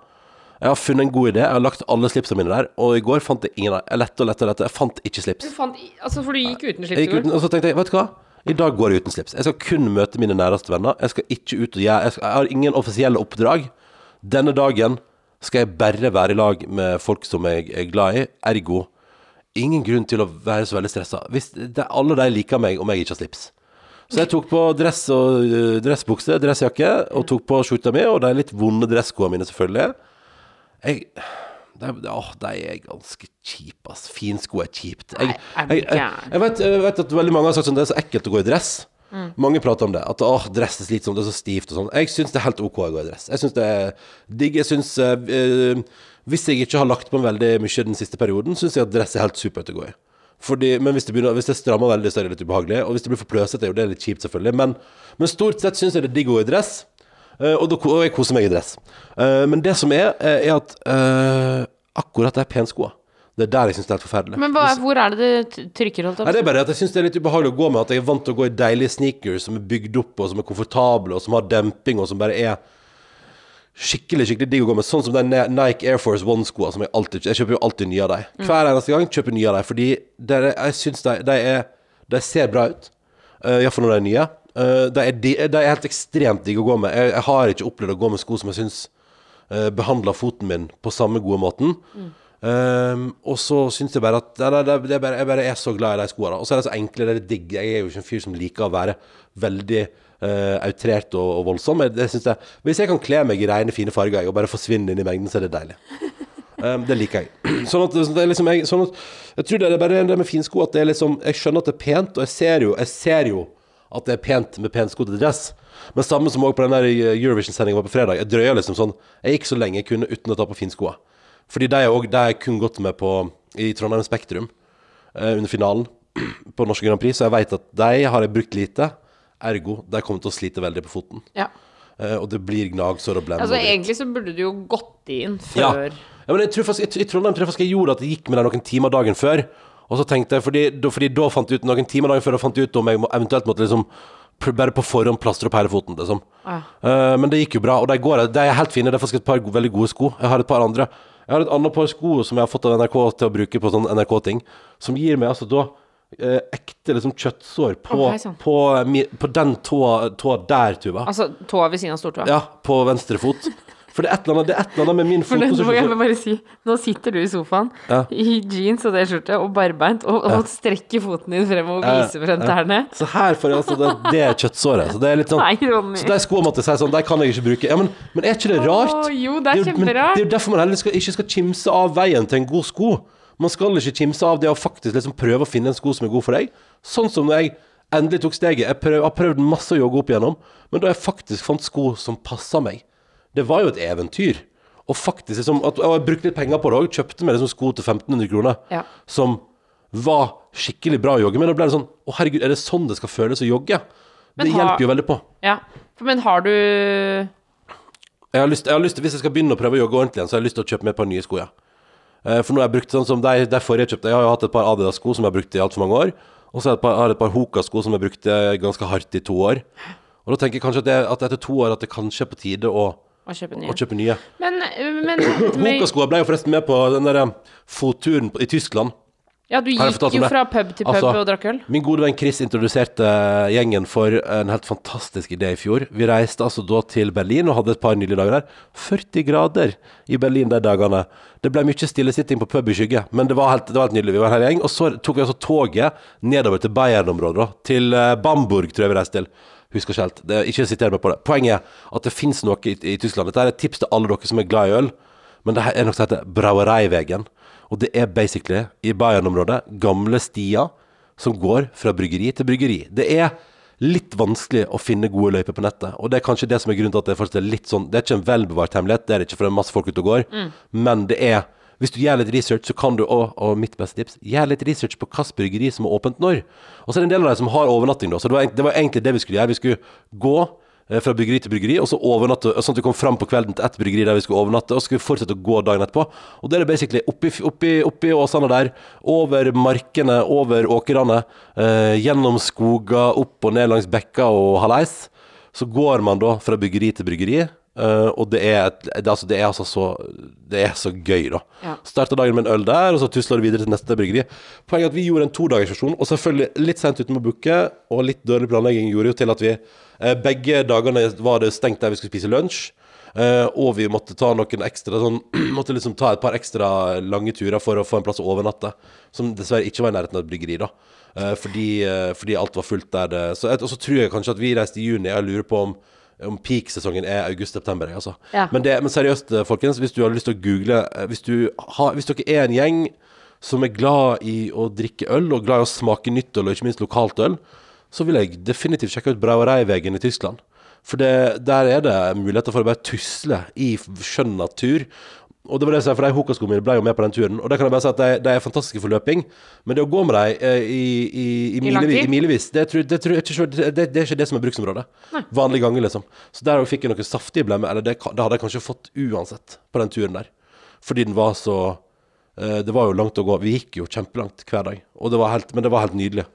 Jeg har funnet en god idé. Jeg har lagt alle slipsene mine der, og i går fant jeg ingen der. Jeg lette og lette og lette. Jeg fant ikke slips. Du fant, altså, for du gikk uten slips i går? uten, og så tenkte jeg, vet du hva? I dag går jeg uten slips. Jeg skal kun møte mine næreste venner. Jeg skal ikke ut og gjøre Jeg, jeg har ingen offisielle oppdrag. Denne dagen skal jeg bare være i lag med folk som jeg er glad i. Ergo ingen grunn til å være så veldig stressa. Alle de liker meg om jeg ikke har slips. Så jeg tok på dress og uh, dressbukse, dressjakke, og tok på skjorta mi, og de litt vonde dresskoene mine, selvfølgelig. Jeg de, åh, de er ganske kjipe, ass. Finsko er kjipt. Jeg, jeg, jeg, jeg, vet, jeg vet at veldig mange har sagt sånn det er så ekkelt å gå i dress. Mange prater om det. At åh, dress er slitsomt, det er så stivt og sånn. Jeg syns det er helt OK å gå i dress. Jeg syns det er digg. Jeg syns eh, eh, Hvis jeg ikke har lagt på veldig mye den siste perioden, syns jeg at dress er helt supert å gå i. Fordi, men hvis det, begynner, hvis det strammer veldig, så er det litt ubehagelig. Og hvis det blir for pløsete, er jo det litt kjipt, selvfølgelig. Men, men stort sett syns jeg det er digg å gå i dress. Eh, og, da, og jeg koser meg i dress. Eh, men det som er, eh, er at uh, akkurat de penskoa Det er der jeg syns det er helt forferdelig. Men hva, hvor er det du trykker? Holdt Nei, det er bare at jeg syns det er litt ubehagelig å gå med. At jeg er vant til å gå i deilige sneakers som er bygd opp, og som er komfortable, og som har demping, og som bare er skikkelig skikkelig digg å gå med. Sånn som den Nike Air Force One-skoa som jeg alltid Jeg kjøper jo alltid nye av dem. Hver eneste gang kjøper jeg nye av dem, fordi er, jeg syns de, de, er, de ser bra ut. Uh, Iallfall når de er nye. Uh, de, er, de er helt ekstremt digge å gå med. Jeg, jeg har ikke opplevd å gå med sko som jeg syns uh, behandler foten min på samme gode måten. Um, og så syns jeg bare at nei, nei, det, det bare, Jeg bare er så glad i de skoene. Og så er det så enkle, det er digg. Jeg er jo ikke en fyr som liker å være veldig uh, outrert og, og voldsom. Det synes jeg, hvis jeg kan kle meg i rene, fine farger og bare forsvinne inn i mengden, så er det deilig. Um, det liker jeg. Sånn at, sånn at det liksom jeg, sånn at, jeg tror det er bare det med finsko at det er liksom Jeg skjønner at det er pent, og jeg ser jo, jeg ser jo at det er pent med pensko til dress. Men samme som også på den der Eurovision-sendinga på fredag. Jeg drøya liksom sånn Jeg gikk så lenge jeg kunne uten å ta på finskoa. Fordi de er også- de har jeg kun gått med på i Trondheim Spektrum eh, under finalen på Norske Grand Prix, så jeg veit at de har jeg brukt lite. Ergo, de kommer til å slite veldig på foten. Ja. Eh, og det blir gnagsår og blem. Altså, egentlig så burde du jo gått inn Ja. før ja, men jeg tror faktisk, jeg, jeg, tror faktisk jeg gjorde at jeg gikk med deg noen timer dagen før. Og så tenkte jeg, fordi, da- fordi da fant jeg ut noen timer dagen før og fant jeg ut om jeg må, eventuelt måtte liksom bare på forhånd plastre opp hele foten. Liksom. Ja. Uh, men det gikk jo bra, og de, går, de er helt fine. Det er faktisk et par veldig gode sko. Jeg har et par andre. Jeg har et annet par sko som jeg har fått av NRK til å bruke på sånn NRK-ting, som gir meg altså da eh, ekte liksom kjøttsår på, Å, hei sann. på, mi- på den tåa, tåa der, Tuva. Altså tåa ved siden av stortåa. Ja, på venstre fot. For det er et eller annet, det er et eller annet med min For det, må jeg fotposisjon bare si, nå sitter du i sofaen Ja. i jeans og T-skjorte og barbeint og, og strekker foten din frem og viser frem tærne. Så her får jeg altså det, det er kjøttsåret. Så det er litt sånn Nei, Ronny. Så de skoene måtte jeg si sånn, de kan jeg ikke bruke. Ja, men, men er ikke det rart? Å, jo, det er jo- men kjemperart. Det er jo derfor man heller skal, ikke skal kimse av veien til en god sko. Man skal ikke kimse av det å faktisk liksom prøve å finne en sko som er god for deg. Sånn som når jeg endelig tok steget. Jeg prøv, har prøvd masse å jogge opp igjennom, men da jeg faktisk fant sko som passa meg Det var jo et eventyr. Og faktisk liksom, at, og jeg brukte litt penger på det òg. Kjøpte meg liksom sko til 1500 kroner Ja. som var skikkelig bra å jogge med. Da ble det sånn Å, herregud, er det sånn det skal føles å jogge? Men det har- hjelper jo veldig på. Ja. Men har du Jeg har lyst, jeg har lyst Hvis jeg skal begynne å prøve å jogge ordentlig igjen, så har jeg lyst til å kjøpe meg et par nye sko. Ja. Eh, For nå har jeg brukt sånn som de, de forrige jeg kjøpte Jeg har jo hatt et par Adidas-sko som jeg har brukt i altfor mange år. Og så har jeg et par, par Hoka-sko som jeg brukte ganske hardt i to år. Og da tenker jeg kanskje at, det, at etter to år at det kanskje er på tide å, å kjøpe å nye? kjøpe nye. Men, men, men Hoka-skoa ble jo forresten med på den der eh, fotturen i Tyskland. Ja, du gikk jo fra pub til pub Altså, og drakk øl. Min gode venn Chris introduserte gjengen for en helt fantastisk idé i fjor. Vi reiste altså da til Berlin og hadde et par nydelige dager der. 40 grader i Berlin de dagene. Det ble mye stillesitting på pub i skygge, men det var helt, det var helt nydelig. Vi var en hel gjeng. Og så tok vi altså toget nedover til Bayern-området. Til eh, Bamburg, tror jeg vi reiste til. Husker ikke helt. Det, ikke siter meg på det. Poenget er at det fins noe i, i Tyskland. Dette er et tips til alle dere som er glad i øl. Men det er noe som heter Brauereivegen. Og det er basically i Bayern-området gamle stier som går fra bryggeri til bryggeri. Det er litt vanskelig å finne gode løyper på nettet. Og det er kanskje det som er grunnen til at det er, er litt sånn Det er ikke en velbevart hemmelighet, det er det ikke, for det er masse folk ute og går. Men det er hvis du gjør litt research, så kan du òg, og mitt beste tips gjør litt research på hvilket bryggeri som er åpent når. Og så er det en del av dem som har overnatting, da. Så det var, det var egentlig det vi skulle gjøre. Vi skulle gå fra bryggeri til bryggeri, og så overnatte, sånn at vi kom fram på kvelden til ett bryggeri der vi skulle overnatte, og så skulle vi fortsette å gå dagen etterpå. Og det er det basically oppi, oppi, oppi åsene der, over markene, over åkrene, eh, gjennom skoger, opp og ned langs bekker og halais. Så går man da fra bryggeri til bryggeri, eh, og det er, det, altså, det er altså så Det er så gøy, da. Ja. Starta dagen med en øl der, og så tusla du videre til neste bryggeri. Poenget er at vi gjorde en todagersversjon, og selvfølgelig litt sent uten med å booke, og litt dårlig planlegging gjorde jo til at vi eh, begge dagene var det stengt der vi skulle spise lunsj. eh, og vi måtte ta noen ekstra sånn Måtte liksom ta et par ekstra lange turer for å få en plass å overnatte. Som dessverre ikke var i nærheten av et bryggeri, da. Eh, fordi, eh, fordi alt var fullt der. Så, og så tror jeg kanskje at vi reiste i juni. Jeg lurer på om om peak-sesongen er august-september. Altså. Ja. Men, det, men seriøst, eh, folkens, hvis du har lyst til å google eh, hvis, du har, hvis dere er en gjeng som er glad i å drikke øl, og glad i å smake nytt øl, og ikke minst lokalt øl, så vil jeg definitivt sjekke ut Brauereivegen i Tyskland. For det, der er det muligheter for å bare tusle i skjønn natur. Og det var det jeg sa, for de Hokaskoene mine ble jo med på den turen. Og det kan jeg bare si at de, de er fantastiske for løping. Men det å gå med dem eh, i, i, i, milevis, i milevis det, tror, det, tror ikke, det, det er ikke det som er bruksområdet. Vanlige ganger, liksom. Så der fikk jeg noe saftig blemme. Eller det, hadde jeg kanskje fått uansett på den turen der. Fordi den var så Eh, det var jo langt å gå. Vi gikk jo kjempelangt hver dag. Det var helt, men det var helt nydelig.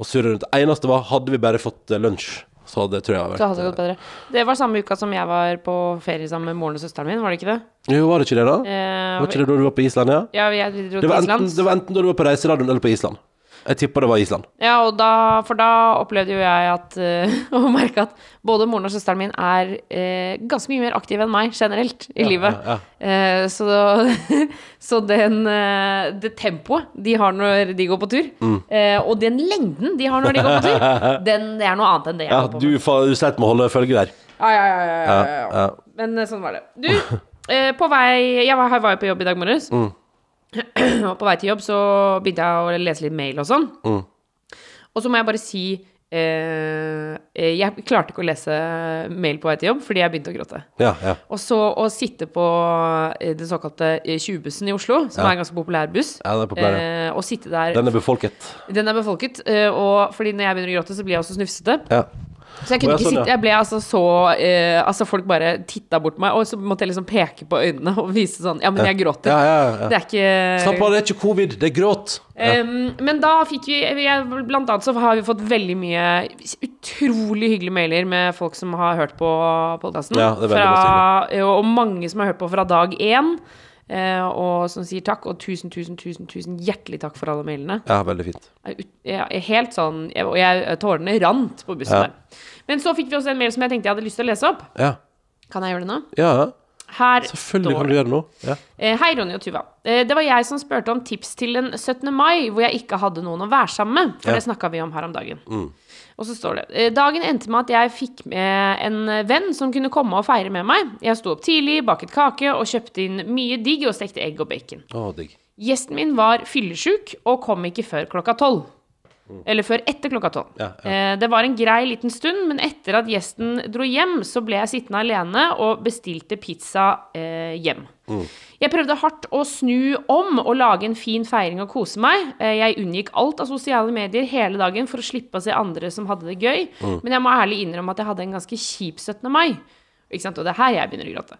Og surra rundt. Det eneste var, hadde vi bare fått eh, lunsj, så det tror jeg Så hadde det gått bedre. Det var samme uka som jeg var på ferie sammen med moren og søsteren min, var det ikke det? Jo, var det ikke det, da? Eh, Var ikke det da du var på Island, ja? Ja, jeg vi dro Det var, til enten, Island. det var enten da du var på reiseradioen eller på Island. Jeg tipper det var Island. Ja, og da, for da opplevde jo jeg at eh, Å merke at både moren og søsteren min er eh, ganske mye mer aktive enn meg generelt i livet. ja, Eh, så så den, eh, det tempoet de har når de går på tur, Mm. uh, og den lengden de har når de går på tur, den, det er noe annet enn det jeg Ja, går på du, med. du sleit med å holde følge der. Ja, ja, ja, ja, ja, Ja, ja. ja. Men sånn var det. Du, uh, på vei Jeg var, var jo på jobb i dag morges. Mm. Og på vei til jobb så begynte jeg å lese litt mail og sånn. Mm. Og så må jeg bare si eh, eh, Jeg klarte ikke å lese mail på vei til jobb fordi jeg begynte å gråte. Ja, ja. Og så å sitte på eh, den såkalte eh, 20-bussen i Oslo, som Ja. er en ganske populær buss, Ja, den er populær, eh, og sitte der Den er befolket. Den er befolket, eh, og fordi når jeg begynner å gråte, så blir jeg også snufsete. Ja. Så jeg kunne ikke sånn, sitte. Jeg ble altså så eh, Altså, folk bare titta bort på meg, og så måtte jeg liksom peke på øynene og vise sånn Ja, men jeg gråter. Ja, ja, ja. Det er ikke Slapp av, det er ikke covid, det er gråt. Um, men da fikk vi jeg, Blant annet så har vi fått veldig mye utrolig hyggelige mailer med folk som har hørt på podkasten. Ja, det er og mange som har hørt på fra dag én. Eh, og som sier takk, og tusen, tusen, tusen tusen hjertelig takk for alle mailene. ja, veldig fint. Helt sånn Og jeg, tårene rant på bussen Ja. der. Men så fikk vi også en mail som jeg tenkte jeg hadde lyst til å lese opp. Ja, Kan jeg gjøre det nå? ja Her selvfølgelig kan du gjøre det nå. Ja. Eh, Hei, Ronny og Tuva. Eh, Det var jeg som spurte om tips til den 17. mai, hvor jeg ikke hadde noen å være sammen med. For Ja. det snakka vi om her om dagen. Og så står det eh, Dagen endte med at jeg fikk med en venn som kunne komme og feire med meg. Jeg sto opp tidlig, baket kake og kjøpte inn mye digg og stekte egg og bacon. Å, digg. Gjesten min var fyllesyk og kom ikke før klokka tolv. Eller før etter klokka tolv. Ja, ja. Eh, Det var en grei liten stund, men etter at gjesten dro hjem, så ble jeg sittende alene og bestilte pizza eh, hjem. Jeg prøvde hardt å snu om og lage en fin feiring og kose meg. Eh, Jeg unngikk alt av sosiale medier hele dagen for å slippe å se andre som hadde det gøy. Men jeg må ærlig innrømme at jeg hadde en ganske kjip 17. mai. Ikke sant? Og det er her jeg begynner å gråte.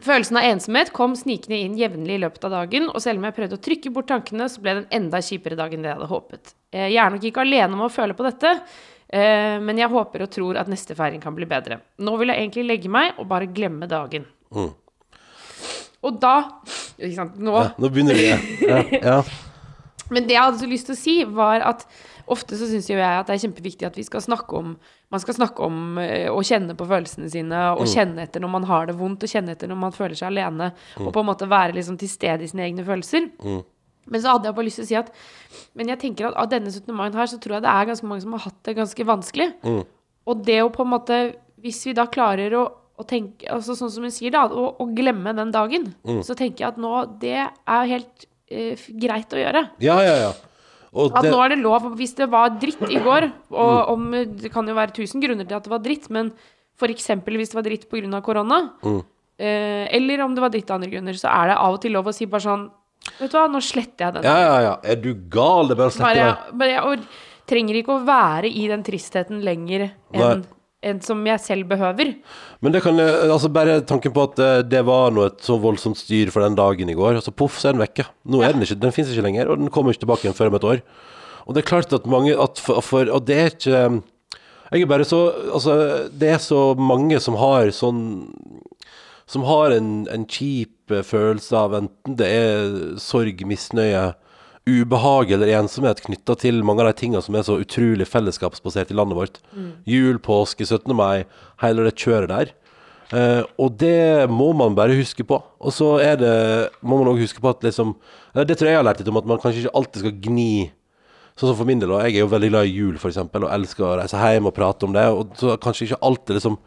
Følelsen av ensomhet kom snikende inn jevnlig i løpet av dagen, og selv om jeg prøvde å trykke bort tankene, så ble det en enda kjipere dag enn det jeg hadde håpet. Eh, Jeg er nok ikke alene om å føle på dette, eh, men jeg håper og tror at neste feiring kan bli bedre. Nå vil jeg egentlig legge meg og bare glemme dagen. Og da Ikke sant, nå Ja, nå begynner vi. Ja, ja. Men det jeg hadde så lyst til å si, var at ofte så syns jo jeg at det er kjempeviktig at vi skal snakke om Man skal snakke om eh, å kjenne på følelsene sine, og kjenne etter når man har det vondt, og kjenne etter når man føler seg alene, og på en måte være liksom til stede i sine egne følelser. Men så hadde jeg bare lyst til å si at Men jeg tenker at av denne 17. mai her, så tror jeg det er ganske mange som har hatt det ganske vanskelig. Og det å på en måte Hvis vi da klarer å, og tenke altså Sånn som hun sier, da, å, glemme den dagen, så tenker jeg at nå Det er helt eh, f- greit å gjøre. ja, ja. ja. Og At det, nå er det lov, hvis det var dritt i går, og om, det kan jo være tusen grunner til at det var dritt, men eksempel hvis det var dritt pga. korona, eh, eller om det var dritt av andre grunner, så er det av og til lov å si bare sånn Vet du hva, nå sletter jeg den. ja, ja, ja. Er du gal? Det er bare å slette den. bare, jeg trenger ikke å være i den tristheten lenger enn Nei. Enn som jeg selv behøver. Men det kan altså bare tanken på at eh, det var noe et så voldsomt styr for den dagen i går, altså så poff, så er den vekke. Nå er den ikke, den finnes ikke lenger, og den kommer ikke tilbake igjen før om et år. Og det er klart at mange, at for, for og det er ikke Jeg er bare så Altså, det er så mange som har sånn som har en, en kjip eh, følelse av enten det er sorg, misnøye, ubehag eller ensomhet knytta til mange av de tingene som er så utrolig fellesskapsbasert i landet vårt. Jul, påske, 17. mai, hele det kjøret der. Uh, og det må man bare huske på. Og så er det, må man òg huske på at liksom Det tror jeg jeg har lært litt om, at man kanskje ikke alltid skal gni Sånn som for min del, og jeg er jo veldig glad i jul, eksempel, og elsker å reise hjem og prate om det. Og så kanskje ikke alltid liksom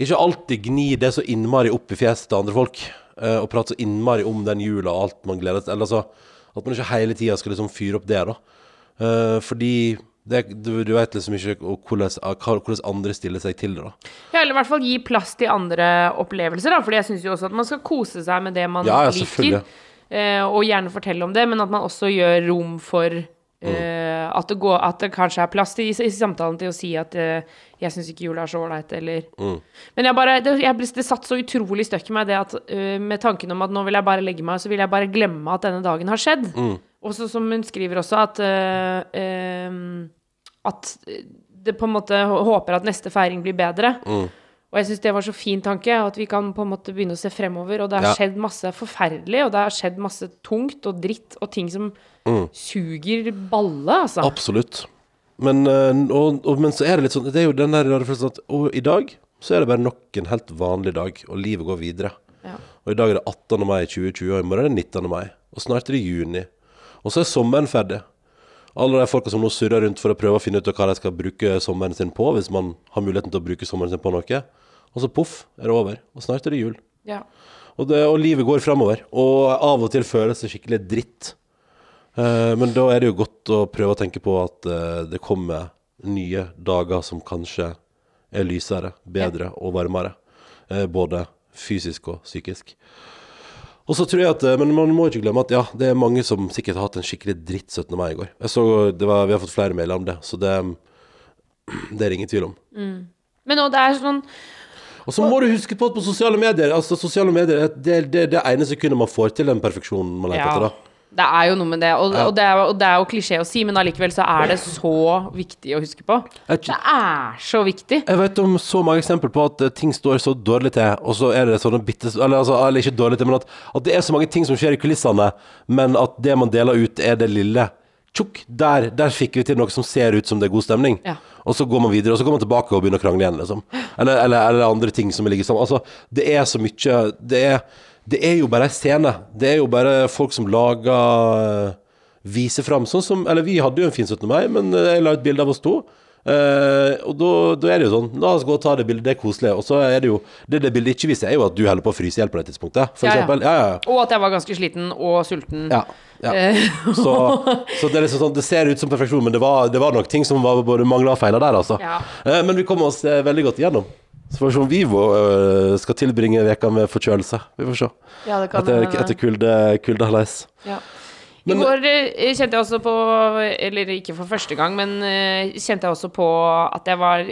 Ikke alltid gni det så innmari opp i fjeset til andre folk, uh, og prate så innmari om den jula og alt man gleder seg til. Eller altså at man ikke hele tida skal liksom fyre opp det, da. Uh, fordi det, du, du vet liksom ikke hvordan, hvordan andre stiller seg til det, da. Ja, eller i hvert fall gi plass til andre opplevelser, da. Fordi jeg syns jo også at man skal kose seg med det man Ja, ja, liker. Eh, og gjerne fortelle om det, men at man også gjør rom for uh, eh, at, det går, at det kanskje er plass til, i, i samtalen til å si at uh, jeg syns ikke jul er så ålreit, eller Men jeg bare, det, jeg, det satt så utrolig støkk i meg, det at uh, med tanken om at nå vil jeg bare legge meg, så vil jeg bare glemme at denne dagen har skjedd. Og så som hun skriver også, at uh, eh, At det på en måte håper at neste feiring blir bedre. Og jeg syns det var så fin tanke, at vi kan på en måte begynne å se fremover. Og det har Ja. skjedd masse forferdelig, og det har skjedd masse tungt og dritt og ting som suger balle, altså. Absolutt. Men, eh, og, og, men så er det litt sånn Det er jo den der følelsen at Og i dag så er det bare nok en helt vanlig dag, og livet går videre. Ja. Og i dag er det 18. mai 2020, og i morgen er det 19. mai. Og snart er det juni. Og så er sommeren ferdig. Alle de folka som nå surrer rundt for å prøve å finne ut hva de skal bruke sommeren sin på, hvis man har muligheten til å bruke sommeren sin på noe. Og så poff, er det over. Og snart er det jul. Ja. Og, det, og livet går framover. Og av og til føles det skikkelig dritt. Eh, men da er det jo godt å prøve å tenke på at eh, det kommer nye dager som kanskje er lysere, bedre og varmere. Eh, både fysisk og psykisk. Og så tror jeg at, eh, Men man må ikke glemme at ja, det er mange som sikkert har hatt en skikkelig dritt 17. mai i går. Jeg så, det var, Vi har fått flere mailer om det, så det, det er det ingen tvil om. Men nå, det er sånn Og så må du huske på at på sosiale medier Altså sosiale medier det er det, det ene sekundet man får til den perfeksjonen man leter Ja. etter. da Det er jo noe med det, og, Ja. og, det er, og det er jo klisjé å si, men allikevel så er det så viktig å huske på. Det er så viktig. jeg vet om så mange eksempler på at eh, ting står så dårlig til, og så er det sånne bitte Eller, altså, eller ikke dårlig til, men at, at det er så mange ting som skjer i kulissene, men at det man deler ut, er det lille. Tjukk, der, der fikk vi til noe som ser ut som det er god stemning. Ja. Og så går man videre, og så går man tilbake og begynner å krangle igjen, liksom. Eller, eller, eller andre ting som ligger sammen. Altså, det er så mye Det er, det er jo bare ei scene. Det er jo bare folk som lager eh, Viser fram sånn som Eller vi hadde jo en fin 17. mai, men eh, jeg la ut bilde av oss to. Eh, og da, da er det jo sånn La oss gå og ta det bildet, det er koselig. Og så er det jo Det det bildet ikke viser, er jo at du holder på å fryse i hjel på det tidspunktet. For Ja, ja. eksempel. Ja, ja. Og at jeg var ganske sliten og sulten. Ja, ja. Eh, Så, så det er liksom sånn Det ser ut som perfeksjon, men det var, det var nok ting som var både mangla og feila der, altså. Eh, men vi kom oss veldig godt igjennom. Så får vi se om Vivo uh, skal tilbringe veka med forkjølelse. Vi får se. Ja, det kan Etter, etter kulde, kuldehalais. Ja. I går eh, kjente jeg også på, eller ikke for første gang, men eh, kjente jeg også på at jeg var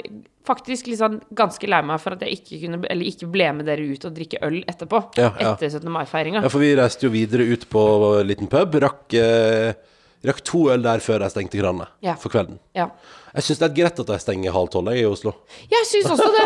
faktisk liksom ganske lei meg for at jeg ikke kunne, eller ikke ble med dere ut og drikke øl etterpå. Ja, ja. Etter 17. mai-feiringa. Ja, for vi reiste jo videre ut på en liten pub. Rakk, eh, rakk to øl der før de stengte kranene Ja. for kvelden. Ja. Jeg syns det er greit at de stenger halv tolv i Oslo. Jeg syns også det.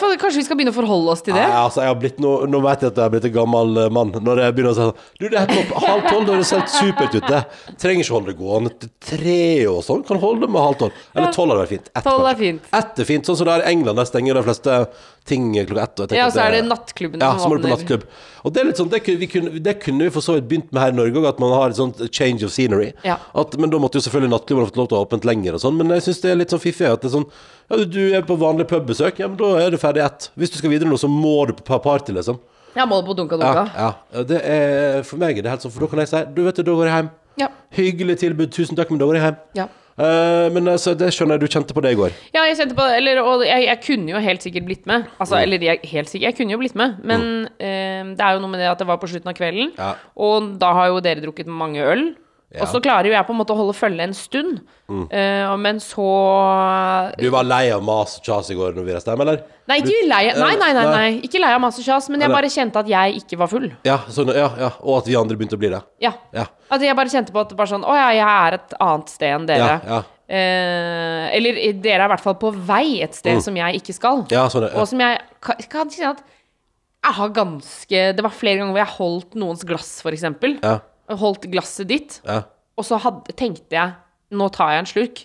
For kanskje vi skal begynne å forholde oss til det? Nei, altså, jeg har blitt nå, nå vet jeg at jeg har blitt en gammel eh, mann. Når jeg begynner å si sånn Du, det er helt opp halv tolv, da det helt supert ute. Trenger ikke holde det gående til tre og sånn. Kan holde med halv tolv. Eller tolv hadde vært fint. Ett, Tolv er fint. Ett er fint. Sånn som det er i England, der stenger de fleste ting klokka ett. og Ja, og så er det nattklubben Ja, som så må du på nattklubb. Og det er litt sånn, det kunne, vi kunne, det kunne vi for så vidt begynt med her i Norge òg, at man har et sånt change of scenery. Ja. At, men da måtte jo selvfølgelig nattklubben fått lov til å ha åpent lenger og sånn. Men jeg syns det er litt sånn fiffig at det er sånn Ja, du er på vanlig pubbesøk, ja, men da er du ferdig ett. Hvis du skal videre nå, så må du på party, liksom. Ja, må du på Dunka Dunka. ja. Ja, Det er, for meg er det helt sånn, for da kan jeg si Du vet du, da går jeg hjem. Ja. Hyggelig tilbud, tusen takk, men da går jeg hjem. Ja. Uh, men altså, det skjønner jeg du kjente på det i går. Ja, jeg kjente på det. Eller, og jeg, jeg kunne jo helt sikkert blitt med. Altså, Mm. eller jeg, helt sikkert, jeg kunne jo blitt med. Men eh, det er jo noe med det at det var på slutten av kvelden. Ja. Og da har jo dere drukket mange øl. Ja. Mm. Og så klarer jo jeg på en måte å holde følge en stund. Eh, men så Du var lei av mas og kjas i går når vi reiste hjem, eller? Nei, ikke lei Nei, nei, nei, nei. Ikke lei av masse kjas, men jeg Eller- bare kjente at jeg ikke var full. Ja, sånn, ja, ja. Og at vi andre begynte å bli det. Ja. Ja. At jeg bare kjente på at bare sånn Å ja, jeg er et annet sted enn dere. Ja, ja. Uh, eller dere er i hvert fall på vei et sted som jeg ikke skal. Ja, sånn, ja. Og som jeg kan, kan kjenne at jeg har ganske Det var flere ganger hvor jeg holdt noens glass, for eksempel. Ja. Holdt glasset ditt, ja. og så hadde, tenkte jeg nå tar jeg en slurk.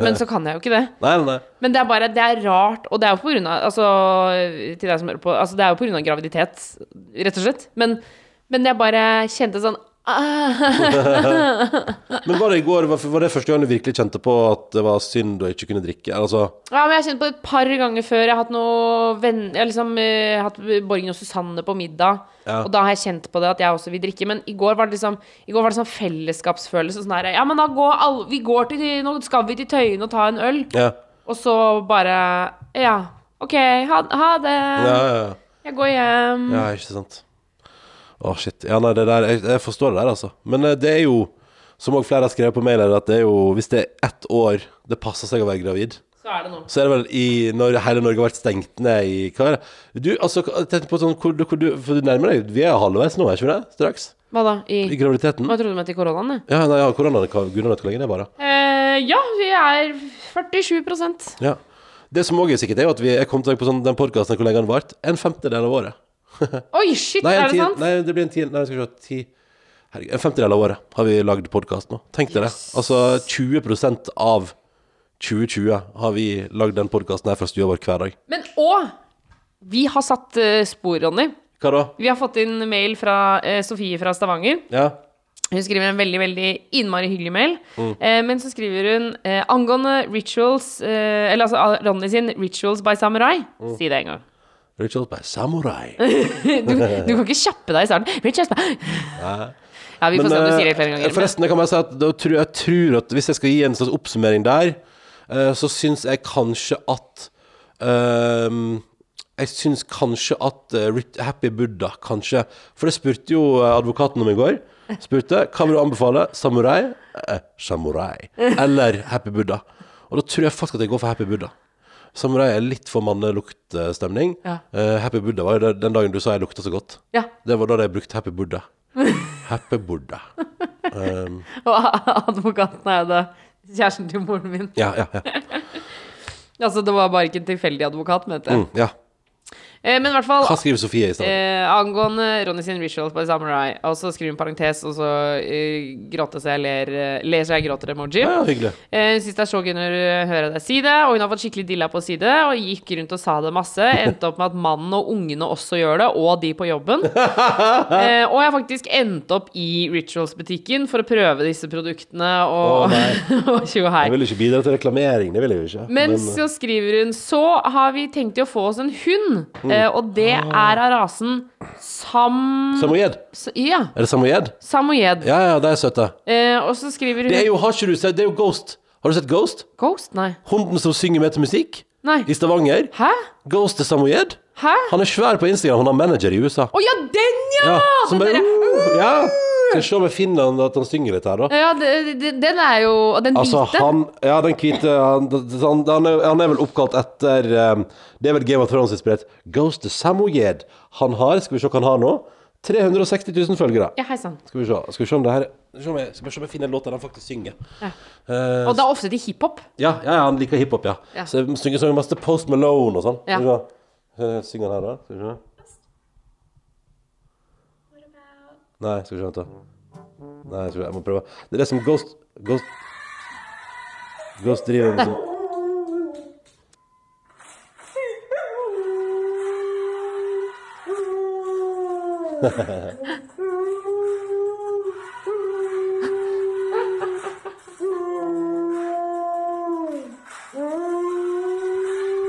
Men så kan jeg jo ikke det. Nei, nei, nei. Men det er bare, det er rart, og det er jo på grunn av Altså, til deg som hører på Altså, det er jo på grunn av graviditet, rett og slett. Men, men jeg bare kjente sånn Men var det i går, var, det første gang du virkelig kjente på at det var synd å ikke kunne drikke? Altså, Ja, men jeg har kjent på det et par ganger før. Jeg har hatt noe venn... Jeg har liksom uh, hatt Borgen og Susanne på middag. Ja. Og da har jeg kjent på det at jeg også vil drikke. Men i går var det liksom I går var det sånn fellesskapsfølelse. Sånn her Ja, men da går alle Vi går til Nå skal vi til Tøyen og ta en øl. ja. Og så bare Ja, OK, ha, ha det. Ja, ja, ja. Jeg går hjem. Ja, ikke sant. Å, shit. Ja, nei, det der Jeg, jeg forstår det der, altså. Men eh, det er jo som òg flere har skrevet på mail, her, at det er jo, hvis det er ett år det passer seg å være gravid, Så er det nå. så er det vel i når hele Norge har vært stengt ned i Hva er det? Du, altså, jeg tenkte på sånn hvor, du- hvor du For du nærmer deg Vi er halvveis nå, er ikke vi det? Straks? Hva da? I I graviditeten? Hva trodde du med til koronaen? jeg? Ja, nei, ja, korona, hva- gudene vet hvor lenge det varer. Eh, ja, vi er 47% Ja. Det som òg er sikkert, er jo at vi er kommet til på sånn, den podkasten hvor lenge den varte. En femtedel av året. Oi, shit, Nei, er det sant? nei, det blir en tiende Nei, skal vi se ti Herregud, En femtedel av året har vi lagd podkast nå. Tenk deg det. Altså 20% av 2020 har vi lagd den podkasten her fra stua vår hver dag. Men òg vi har satt uh, spor, Ronny. Hva da? Vi har fått inn mail fra uh, Sofie fra Stavanger. Ja? Hun skriver en veldig veldig innmari hyggelig mail. Mm. Eh, men så skriver hun eh, angående rituals eh, Eller altså Ronny sin 'Rituals by Samurai'. Mm. Si det en gang. Rituals by Samurai. Du, du kan ikke kjappe deg i starten. Richard by Ja, vi får se om du sier det flere eh, ganger. Forresten, jeg kan bare si at tror, jeg tror at hvis jeg skal gi en slags oppsummering der, eh, så syns jeg kanskje at um, Jeg syns kanskje at uh, Happy Buddha kanskje For det spurte jo eh, advokaten om i går. Spurte hva vil du anbefale. Samurai? Eh, samurai. Eller Happy Buddha. Og da tror jeg faktisk at jeg går for Happy Buddha. Samurai er litt for manneluktstemning. Ja. Uh, Happy Buddha var jo det- den dagen du sa jeg lukta så godt. Ja. Det var da jeg brukte Happy Buddha. Happy Buddha. Um, Og advokaten er jo da kjæresten til moren min. ja, ja, ja. Altså, det var bare ikke en tilfeldig advokat, mente jeg. Mm, ja. Eh, men i hvert fall Hva skriver Sofie i stedet? Eh, angående Ronny sin rituals by Samurai, og så skriver hun parentes, og så eh, gråter seg, ler, eh, ler så jeg gråter emoji. Ja, hyggelig. Eh, Hun syns det er så gøy når hun hører deg si det, og hun har fått skikkelig dilla på å si det, og gikk rundt og sa det masse. Endte opp med at mannen og ungene også gjør det, og de på jobben. Eh, og jeg har faktisk endt opp i Rituals-butikken for å prøve disse produktene og, tjo hei. Jeg vil ikke bidra til reklamering, det vil jeg jo ikke. Men Men, så skriver hun Så har vi tenkt å få oss en hund, Mm. Eh, og det Ah. er av rasen Sam... Samoyed? S- Ja. Er det Samoyed? Samoyed. Ja, ja, de er søte. Uh, og så skriver hun Det er jo, har ikke du sett, det er jo Ghost. Har du sett Ghost? Ghost? Nei. Hunden som synger med til musikk? Nei. I Stavanger? Hæ? Ghost er Samoyed? Hæ? Han er svær på Instagram, han har manager i USA. Å ja, den, ja! Ja, som bare, derre- uh, ja. Skal vi se om jeg finner han, at han synger litt her, da. Ja, det- det- den er jo Og den Altså, hvite. han Ja, den hvite han, han, han, er, han er vel oppkalt etter um, Det er vel Game of Thrones-inspirert. Ghost of Samoyed. Han har, skal vi se hva han har nå, 360 000 følgere. Ja, hei sann. Skal vi se, skal vi se om det her Skal vi se om jeg, skal vi se om jeg finner en låt der han faktisk synger. Ja. Eh, Og da ofte til hiphop. ja, ja, ja, han liker hiphop, ja. Ja. Så jeg synger, sånn masse Post Malone og sånn. Ja. Skal vi se. Synger han her, da? Skal vi se. Nei, skal vi se, vent da. Nei, jeg, jeg må prøve. Det er det som Ghost Ghost Ghost driver med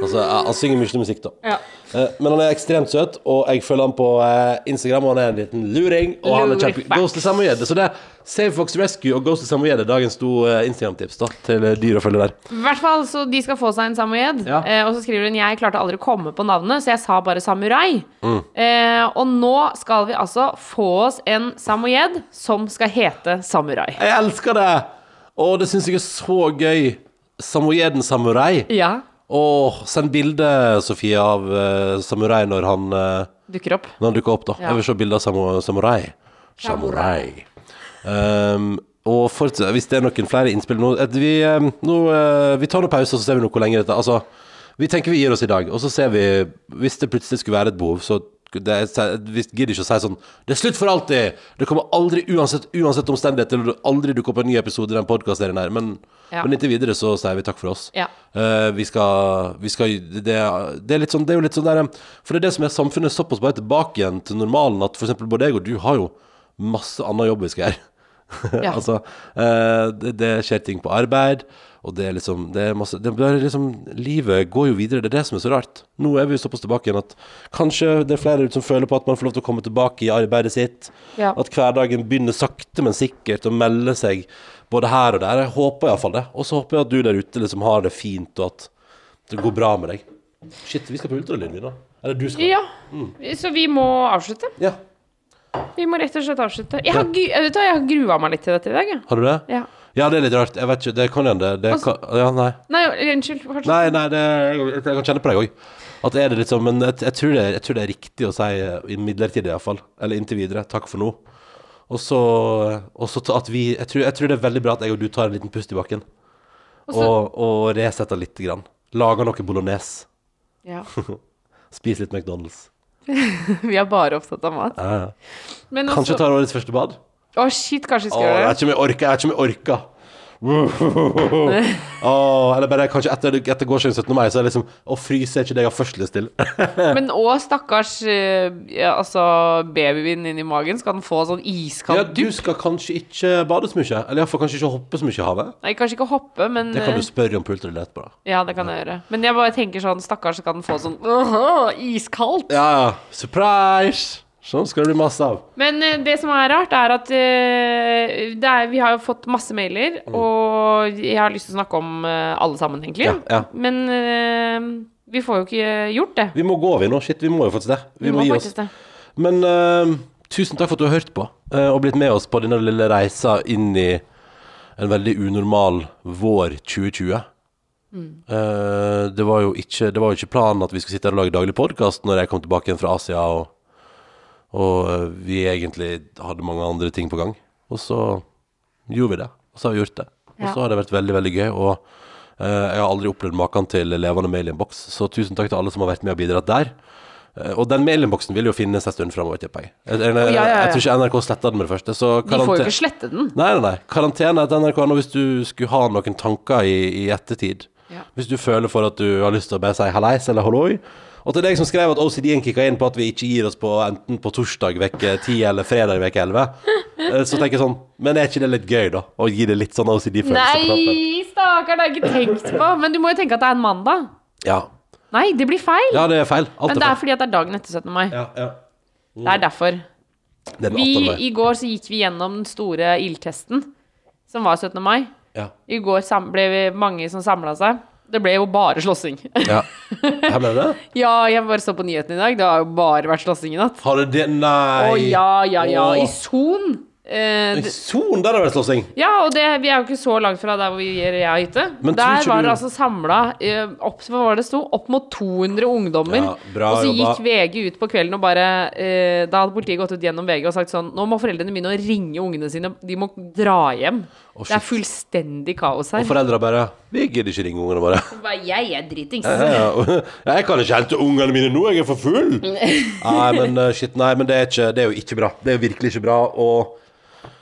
Altså, han synger mye musikk, da. Ja. Eh, men han er ekstremt søt, og jeg følger han på eh, Instagram, og han er en liten luring. Og han er kjempe... Ghost til Samoyed. Så det er Save Fox Rescue og Ghost til Samoyed er dagens to eh, Instagram-tips da, til dyr å følge der. I hvert fall, så de skal få seg en samoyed. Ja. Og så skriver hun Jeg klarte aldri å komme på navnet, så jeg sa bare samurai. Mm. Eh, og nå skal vi altså få oss en samoyed som skal hete samurai. Jeg elsker det! Og det syns jeg er så gøy. Samoyeden Samurai. Ja. Åh, send bilde, Sofie, av uh, Samurai når han, uh, Dukker opp. når han dukker opp, da. Ja. Jeg vil se bilde av samu Samurai. Samurai. Um, og for, hvis det er noen flere innspill nå, vi, um, nå eh, Vi tar noen pause, og så ser vi noe hvor lenge dette Altså, vi tenker vi gir oss i dag, og så ser vi Hvis det plutselig skulle være et behov, så det er, vi gidder ikke å si sånn Det er slutt for alltid! Det kommer aldri, uansett, uansett omstendigheter, du aldri dukke opp en ny episode i den podkastserien her. Men, Ja. men inntil videre så sier vi takk for oss. Ja. Uh, vi skal, vi skal det, det er litt sånn Det er jo litt sånn der For det er det som er samfunnet såpass bare tilbake igjen til normalen at eksempel både jeg og du har jo masse annen jobb vi skal gjøre. Ja. altså, uh, det, det skjer ting på arbeid, og det er liksom Det er masse det er liksom Livet går jo videre, det er det som er så rart. Nå er vi jo såpass tilbake igjen at kanskje det er flere som føler på at man får lov til å komme tilbake i arbeidet sitt. Ja. At hverdagen begynner sakte, men sikkert å melde seg både her og der. Jeg håper iallfall det. Og så håper jeg at du der ute liksom har det fint, og at det går bra med deg. Shit, vi skal på ultralyden, vi, da. Eller du skal. Ja. Så vi må avslutte. Ja. vi må rett og slett avslutte. Jeg har, jeg har grua meg litt til dette i dag, jeg. Har du det? Ja. Ja, det er litt rart. Jeg vet ikke. Det kan hende. Det Altså- kan, ja, nei. Nei, unnskyld. fortsett. Nei, nei, det, jeg, jeg kan kjenne på deg òg. At det er det litt sånn, men jeg, jeg, tror det, jeg tror det er riktig å si, eh, i midlertidig iallfall, eller inntil videre, takk for nå. Og så og så ta- at vi jeg tror, jeg tror det er veldig bra at jeg og du tar en liten pust i bakken. Og så- Og, og resetter lite grann. Lager noe bolognese. Ja. Spis litt McDonald's. Vi er bare opptatt av mat. Ja, ja. Men Kanskje også tar årets første bad? Å, shit, kanskje vi skal skal jeg gjøre vet det. ikke om jeg orker. Jeg vet ikke om jeg orker. Åh, eller bare kanskje etter, etter gårsdagen 17. mai, så er det liksom Å fryse er ikke det jeg har først lyst til. Men òg stakkars eh, ja, altså, babyen inni magen. Skal den få sånn Ja, du dupp? skal kanskje ikke bade så mye. Eller iallfall kanskje ikke hoppe så mye i havet. Nei, kanskje ikke hoppe, men Det kan eh, du spørre om på ultralyd etterpå. da. Ja, det kan jeg gjøre. Men jeg bare tenker sånn, stakkars, skal den få sånn «Åh, iskaldt? Ja, ja. Surprise! Sånn skal det bli masse av. Men uh, det som er rart, er at uh, det er, vi har jo fått masse mailer, og jeg har lyst til å snakke om uh, alle sammen, egentlig. Mm. Ja, ja. Men vi får jo ikke gjort det. Vi må gå, vi nå. Shit, vi må jo faktisk det. Vi, Vi må, må gi oss. det. Men tusen takk for at du har hørt på, og blitt med oss på denne lille reisa inn i en veldig unormal vår 2020. Eh, det, var jo ikke, det var ikke planen at vi skulle sitte her og lage daglig podkast når jeg kom tilbake igjen fra Asia, og, og eh, vi egentlig hadde mange andre ting på gang. Og så gjorde vi det, og så har vi gjort det. Og så har det vært veldig, veldig gøy. Og eh, jeg har aldri opplevd maken til levende mailinnboks, så tusen takk til alle som har vært med og bidratt der. Eh, Og den mailinnboksen vil jo finnes en stund framover, tipper jeg. Jeg, jeg, jeg, jeg tror ikke NRK sletta den med det første. Så De får jo ikke slette den. Nei, nei, nei. Karantene etter NRK.no hvis du skulle ha noen tanker i, i ettertid. Ja. Hvis du føler for at du har lyst til å bare si hallais eller halloi. Og til deg som skrev at OCD-en kicka inn på at vi ikke gir oss på enten på torsdag veke 10 eller fredag veke 11, eh, så tenker jeg sånn Men er ikke det litt gøy, da? Å gi det litt sånn OCD-følelse på toppen? Nei, stakkar, det har jeg ikke tenkt på. Men du må jo tenke at det er en mandag. Ja. Nei, det blir feil. ja, det er feil. Alt Men det er feil. fordi at det er dagen etter 17. mai. Ja, ja. Det er derfor. Det er den Vi, 18. mai. I går så gikk vi gjennom den store ildtesten, som var 17. mai. Ja. I går ble vi mange som samla seg. Det ble jo bare slåssing. ja. Her ble det? ja, jeg bare så på nyhetene i dag. Det har jo bare vært slåssing i natt. Har det det? Nei. Å ja, ja, ja. I Son. Eh, I Son, der har det vært slåssing. ja, og det, vi er jo ikke så langt fra der hvor vi er jeg hytte. Men tror Der ikke var du- det altså samla eh, opp, hva var det sto? opp mot 200 ungdommer. Ja, bra og så jobba. gikk VG ut på kvelden og bare eh, Da hadde politiet gått ut gjennom VG og sagt sånn Nå må foreldrene begynne å ringe ungene sine. De må dra hjem. Å, det er fullstendig kaos her. Og foreldra bare Vi gidder ikke ringe ungene våre. Bare, Jeg er dritings. Jeg kan ikke hente ungene mine nå, jeg er for full! Nei, men uh, shit, nei, men det er, ikke, det er jo ikke bra. Det er jo virkelig ikke bra. Og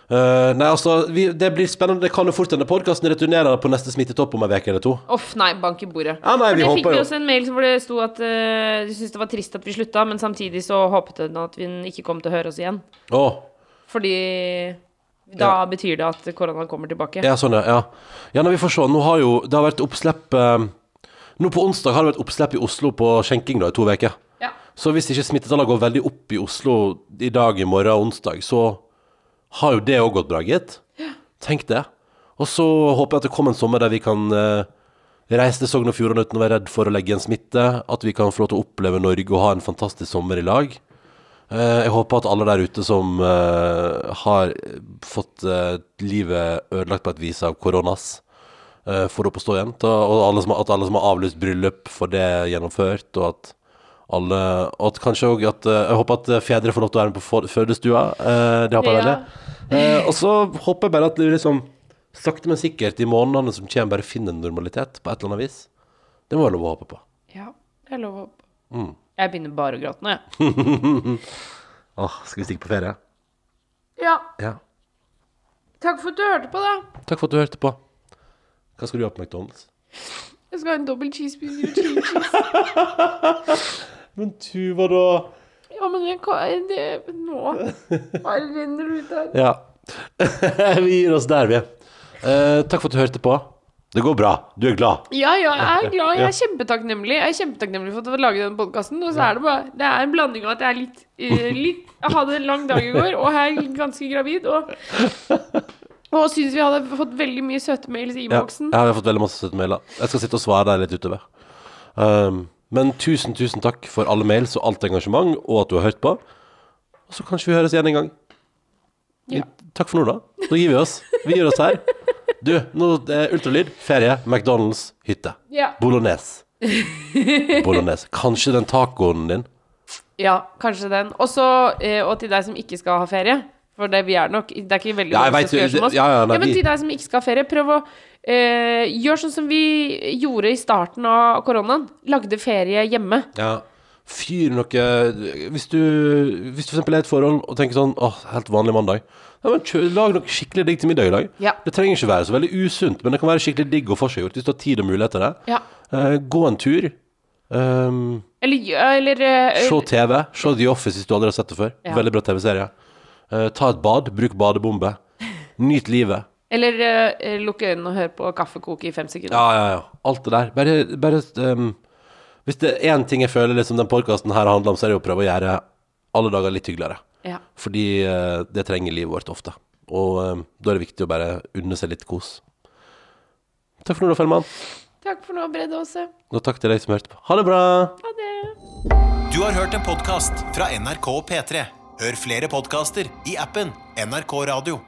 uh, Nei, altså, vi, det blir spennende. Det kan jo fort hende podkasten returnerer på neste smittetopp om en uke eller to. Uff, nei, bank i bordet. Ja, nei, For det fikk vi også en mail hvor det sto at uh, de syntes det var trist at vi slutta, men samtidig så håpet den at vi ikke kom til å høre oss igjen. Oh. Fordi da betyr det at koronaen kommer tilbake. ja, sånn, ja. ja. Ja, nei, vi får se. Nå har jo Det har vært oppslipp eh, Nå på onsdag har det vært oppslipp i Oslo på skjenking da, i to uker. Ja. Så hvis ikke smittetallene går veldig opp i Oslo i dag, i morgen og onsdag, så har jo det òg gått bra, gitt. Ja. Tenk det. Og så håper jeg at det kommer en sommer der vi kan eh, reise til Sogn og Fjordane uten å være redd for å legge igjen smitte. At vi kan få lov til å oppleve Norge og ha en fantastisk sommer i lag. Eh, jeg håper at alle der ute som eh, har fått eh, livet ødelagt på et vis av koronas, får opp å stå igjen. Og alle som, at alle som har avlyst bryllup, får det gjennomført. Og at alle Og at kanskje òg at Jeg håper at fedre får lov til å være med på fødestua. Det håper jeg Ja. veldig. Og så håper jeg bare at det liksom sakte, men sikkert i månedene som kommer, bare finner en normalitet på et eller annet vis. Det må være lov å håpe på. Ja, det er lov å håpe. Mm. Jeg begynner bare å gråte nå, jeg. Åh, skal vi stikke på ferie? Ja. Ja. Takk for at du hørte på, da. Takk for at du hørte på. Hva skal du gjøre på McDonald's? Jeg skal ha en dobbel cheeseburger og chili cheese. Men Tuva, da? Ja, men jeg kan det, Nå bare renner det ut her. Ja. vi gir oss der, vi. Eh, takk for at du hørte på. Det går bra. Du er glad. Ja, ja, jeg er glad. Jeg er kjempetakknemlig Jeg er kjempetakknemlig for at du har laget denne podkasten. Og så er det bare Det er en blanding av at jeg er litt, uh, litt Jeg hadde en lang dag i går, og jeg er ganske gravid. Og, og syns vi hadde fått veldig mye søte mails i Ja, jeg har fått veldig masse søte mailer. Jeg skal sitte og svare deg litt utover. Um, men tusen, tusen takk for alle mails og alt engasjement, og at du har hørt på. Og så kanskje vi høres igjen en gang. Ja. Takk for nå, da. Nå gir vi oss. Vi gir oss her. Du, nå er ultralyd, ferie, McDonald's, hytte. Ja. Bolognese. Bolognese. Kanskje den tacoen din? Ja, kanskje den. Også, eh, og til deg som ikke skal ha ferie. For det, vi er nok Det er ikke veldig Ja, jeg mange vet som skal jo- gjøre som oss. ja, ja, nei, men vi- til deg som ikke skal ha ferie, prøv å eh, gjøre sånn som vi gjorde i starten av koronaen. Lagde ferie hjemme. Ja. Fyr noe Hvis du Hvis du for eksempel er i et forhold og tenker sånn Åh, helt vanlig mandag. Ja, men kjø, Lag noe skikkelig digg til middag i dag. Ja. Det trenger ikke være så veldig usunt, men det kan være skikkelig digg og forseggjort hvis du har tid og mulighet til det. Ja. Eh, gå en tur. Um, Eller, gjør- eller eh, se TV. Se The Office hvis du aldri har sett det før. Ja. Veldig bra TV-serie. Eh, ta et bad. Bruk badebombe. Nyt livet. Eller eh, lukke øynene og høre på kaffekoke i fem sekunder. Ja, ja, ja. Alt det der. Bare, bare um, Hvis det er én ting jeg føler liksom den podkasten her handler om, så er det å prøve å gjøre alle dager litt hyggeligere. Ja. Fordi eh, det trenger livet vårt ofte. Og eh, da er det viktig å bare unne seg litt kos. Takk for nå, da, Fellmann. Takk for nå, Brede Aase. Og takk til deg som hørte på. Ha det bra! Ha det. Du har hørt en podkast fra NRK P3. Hør flere podkaster i appen NRK Radio.